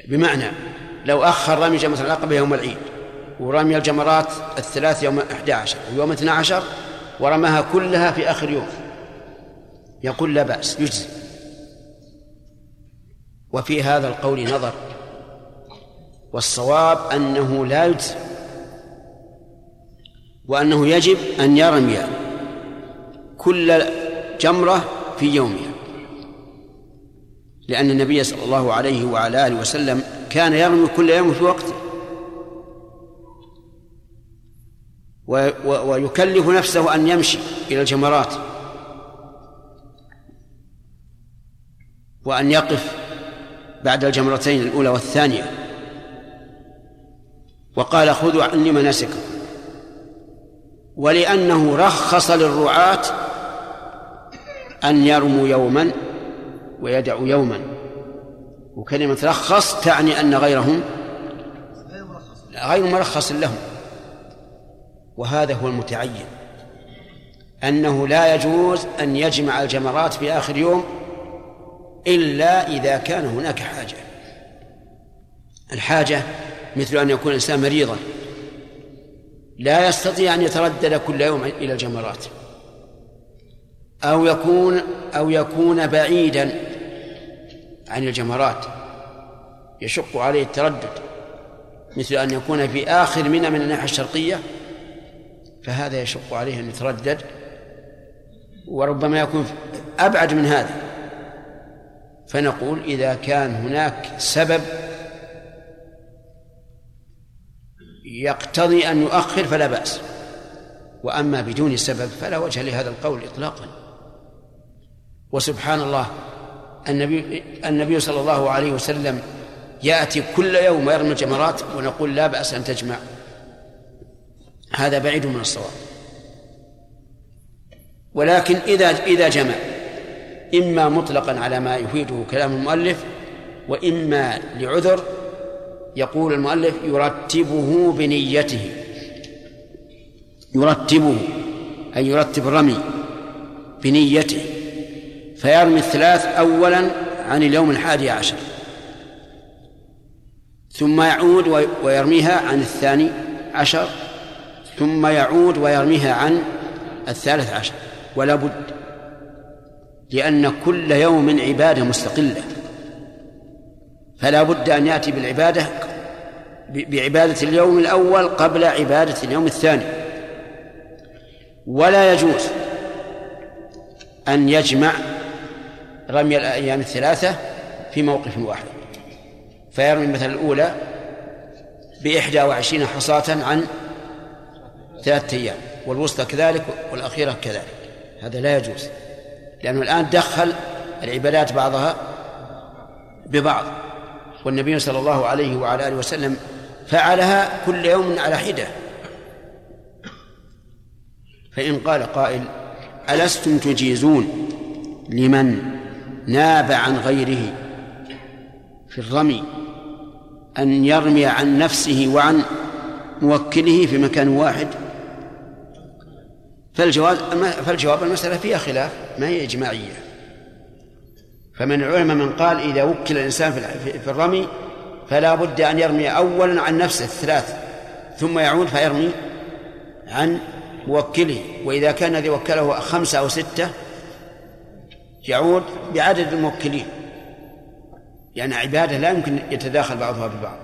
بمعنى لو أخر رمي جمرة العقبة يوم العيد ورمي الجمرات الثلاث يوم 11 ويوم 12 ورماها كلها في آخر يوم. يقول لا بأس يجزي. وفي هذا القول نظر. والصواب أنه لا يجزي وأنه يجب أن يرمي كل جمرة في يومها. لأن النبي صلى الله عليه وعلى آله وسلم كان يرمي كل يوم في وقته ويكلف نفسه أن يمشي إلى الجمرات. وأن يقف بعد الجمرتين الأولى والثانية. وقال خذوا عني مناسككم. ولأنه رخص للرعاة أن يرموا يوما ويدعوا يوما. وكلمة رخص تعني أن غيرهم غير مرخص لهم. وهذا هو المتعين. أنه لا يجوز أن يجمع الجمرات في آخر يوم إلا إذا كان هناك حاجة. الحاجة مثل أن يكون الإنسان مريضا. لا يستطيع أن يتردد كل يوم إلى الجمرات. أو يكون أو يكون بعيدا. عن الجمرات يشق عليه التردد مثل أن يكون في آخر منى من الناحية الشرقية فهذا يشق عليه أن يتردد وربما يكون أبعد من هذا. فنقول إذا كان هناك سبب يقتضي أن يؤخر فلا بأس وأما بدون سبب فلا وجه لهذا القول إطلاقا. وسبحان الله النبي النبي صلى الله عليه وسلم يأتي كل يوم ويرمي الجمرات ونقول لا بأس أن تجمع. هذا بعيد من الصواب. ولكن إذا إذا جمع إما مطلقا على ما يفيده كلام المؤلف وإما لعذر يقول المؤلف يرتبه بنيته. يرتبه أي يرتب الرمي بنيته. فيرمي الثلاث أولا عن اليوم الحادي عشر. ثم يعود ويرميها عن الثاني عشر. ثم يعود ويرميها عن الثالث عشر. ولا بد لأن كل يوم عبادة مستقلة. فلا بد أن يأتي بالعبادة بعبادة اليوم الأول قبل عبادة اليوم الثاني. ولا يجوز أن يجمع رمي الأيام الثلاثة في موقف واحد. فيرمي مثلا الأولى بإحدى وعشرين حصاة عن ثلاثة أيام والوسطى كذلك والأخيرة كذلك. هذا لا يجوز لأنه الآن دخل العبادات بعضها ببعض والنبي صلى الله عليه وعلى آله وسلم فعلها كل يوم على حدة. فإن قال قائل ألستم تجيزون لمن؟ ناب عن غيره في الرمي أن يرمي عن نفسه وعن موكله في مكان واحد. فالجواب فالجواب المسألة فيها خلاف ما هي إجماعية. فمن العلماء من قال إذا وكل الإنسان في الرمي فلا بد أن يرمي أولا عن نفسه الثلاث ثم يعود فيرمي عن موكله. وإذا كان الذي وكله خمسة أو ستة يعود بعدد الموكلين. يعني عبادة لا يمكن يتداخل بعضها ببعض.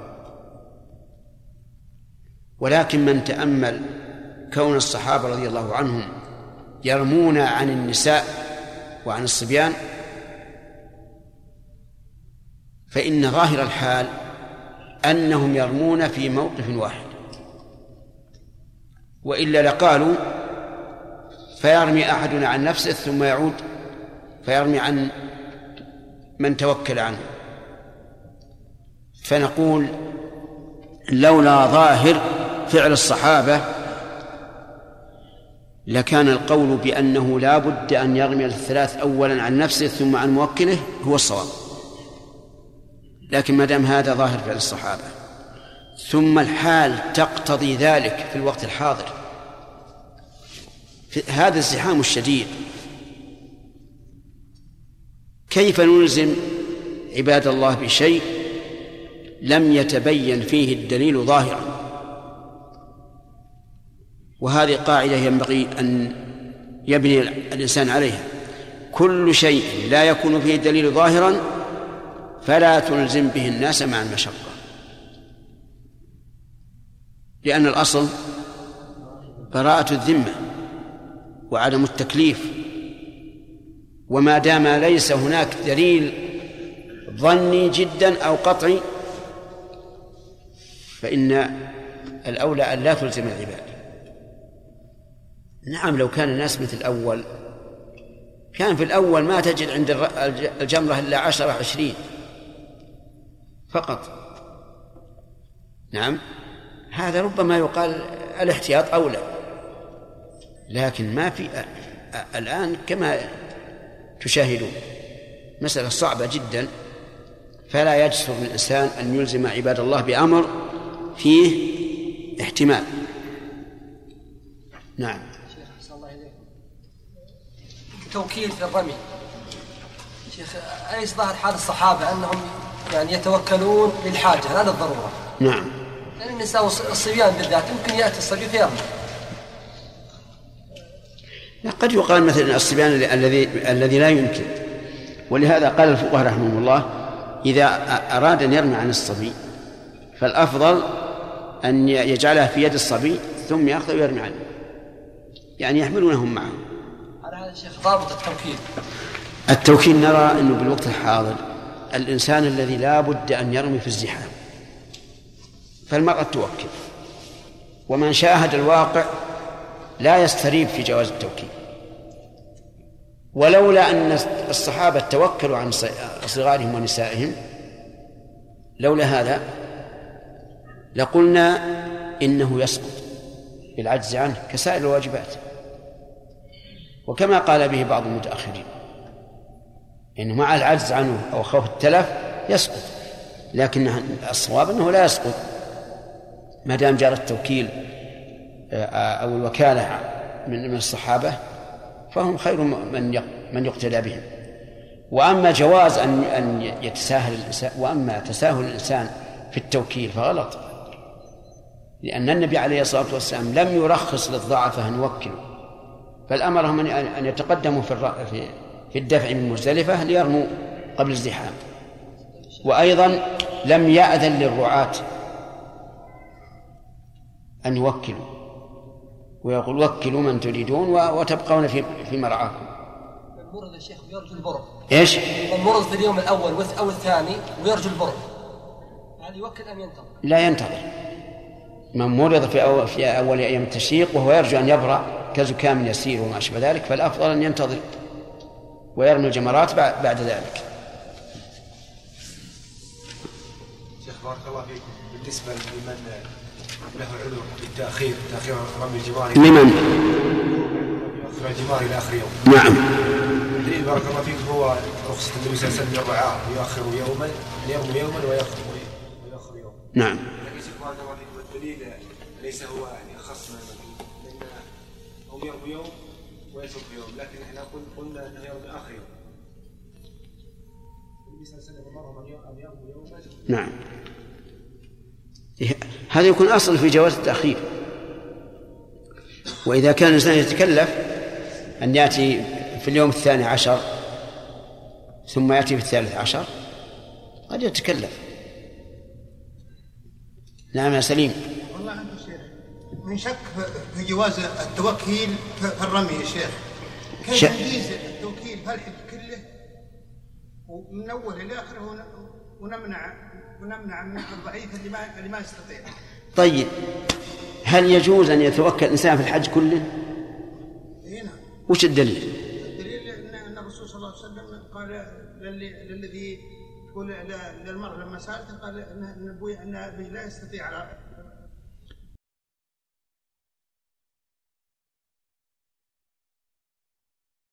ولكن من تأمل كون الصحابة رضي الله عنهم يرمون عن النساء وعن الصبيان فإن ظاهر الحال أنهم يرمون في موقف واحد. وإلا لقالوا فيرمي أحدنا عن نفسه ثم يعود فيرمي عن من توكل عنه. فنقول لولا ظاهر فعل الصحابة لكان القول بأنه لا بد أن يرمي الثلاث أولا عن نفسه ثم عن موكله هو الصواب. لكن ما دام هذا ظاهر فعل الصحابة ثم الحال تقتضي ذلك في الوقت الحاضر. في هذا الزحام الشديد كيف نلزم عباد الله بشيء لم يتبين فيه الدليل ظاهرا؟ وهذه قاعدة ينبغي أن يبني الإنسان عليها. كل شيء لا يكون فيه الدليل ظاهرا فلا تلزم به الناس مع المشقة. لأن الأصل براءة الذمة وعدم التكليف. وما دام ليس هناك دليل ظني جدا أو قطعي فإن الأولى أن لا تلزم العباد. نعم لو كان الناس مثل الأول كان في الأول ما تجد عند الجمرة إلا عشرة عشرين فقط. نعم هذا ربما يقال الاحتياط أولى لكن ما في الآن كما تشاهدون مسألة صعبة جدا فلا يجسر الإنسان أن يلزم عباد الله بأمر فيه احتمال. نعم. توكيل في الرمي. شيخ أليس ظاهر حال الصحابة أنهم يعني يتوكلون للحاجة لا للضرورة؟ نعم. لأن النساء والصبيان بالذات يمكن يأتي الصبي فيرمي. قد يقال مثلا الصبيان الذي الذي لا يمكن. ولهذا قال الفقهاء رحمهم الله إذا أراد أن يرمي عن الصبي فالأفضل أن يجعلها في يد الصبي ثم يأخذ ويرمي عنه يعني يحملونهم معه. على هذا الشيخ ضابط التوكيل التوكيل نرى أنه بالوقت الحاضر الإنسان الذي لا بد أن يرمي في الزحام. فالمرأة توكل. ومن شاهد الواقع لا يستريب في جواز التوكيل. ولولا أن الصحابة توكلوا عن صغارهم ونسائهم لولا هذا لقلنا إنه يسقط بالعجز عنه كسائر الواجبات. وكما قال به بعض المتأخرين إنه مع العجز عنه أو خوف التلف يسقط لكن الصواب أنه لا يسقط. ما دام جرى التوكيل أو الوكالة من من الصحابة فهم خير من من يقتدى بهم. وأما جواز أن أن يتساهل الإنسان وأما تساهل الإنسان في التوكيل فغلط. لأن النبي عليه الصلاة والسلام لم يرخص للضعفاء أن يوكلوا بل أمرهم أن يتقدموا في في الدفع من مزدلفة ليرموا قبل الزحام. وأيضا لم يأذن للرعاة أن يوكلوا. ويقول وكلوا من تريدون وتبقون في في مرعاكم. المرض يا شيخ ويرجو البر. إيش؟ المرض في اليوم الأول أو الثاني ويرجو البر. هل يوكل أم ينتظر؟ لا ينتظر. من مرض في أول, في أول أيام التشريق وهو يرجو أن يبرأ كزكام يسير وما أشبه ذلك فالأفضل أن ينتظر ويرمي الجمرات بعد ذلك. شيخ بارك الله فيكم بالنسبة لمن له عذر بالتأخير تأخير رمي الجمار لمن؟ يؤخر الجمار إلى آخر يوم. نعم. الدليل بارك الله فيك هو رخصة النبي صلى الله عليه وسلم للرعاة يؤخر يوما يرمي يوما ويأخر ويأخر يوما نعم. لكن بارك الله فيك والدليل ليس هو يعني أخص من هم يرمي يوم ويترك يوم لكن إحنا قلنا أنه يرمي آخر يوم. النبي صلى الله عليه وسلم أمرهم أن يرمي يوم. نعم. هذا يكون أصل في جواز التأخير. وإذا كان الإنسان يتكلف أن يأتي في اليوم الثاني عشر ثم يأتي في الثالث عشر قد يتكلف. نعم يا سليم. والله عنده شيخ من شك في جواز التوكيل في الرمي يا شيخ. كيف نجيز التوكيل؟ في الحج كله؟ ومن أول إلى آخره ونمنع ونمنع من الضعيف اللي ما اللي ما يستطيع طيب هل يجوز أن يتوكل الإنسان في الحج كله؟ اي نعم وش الدليل؟ الدليل ان الرسول صلى الله عليه وسلم قال للذي يقول للمرء لما سألته قال ان أبوي إن لا يستطيع على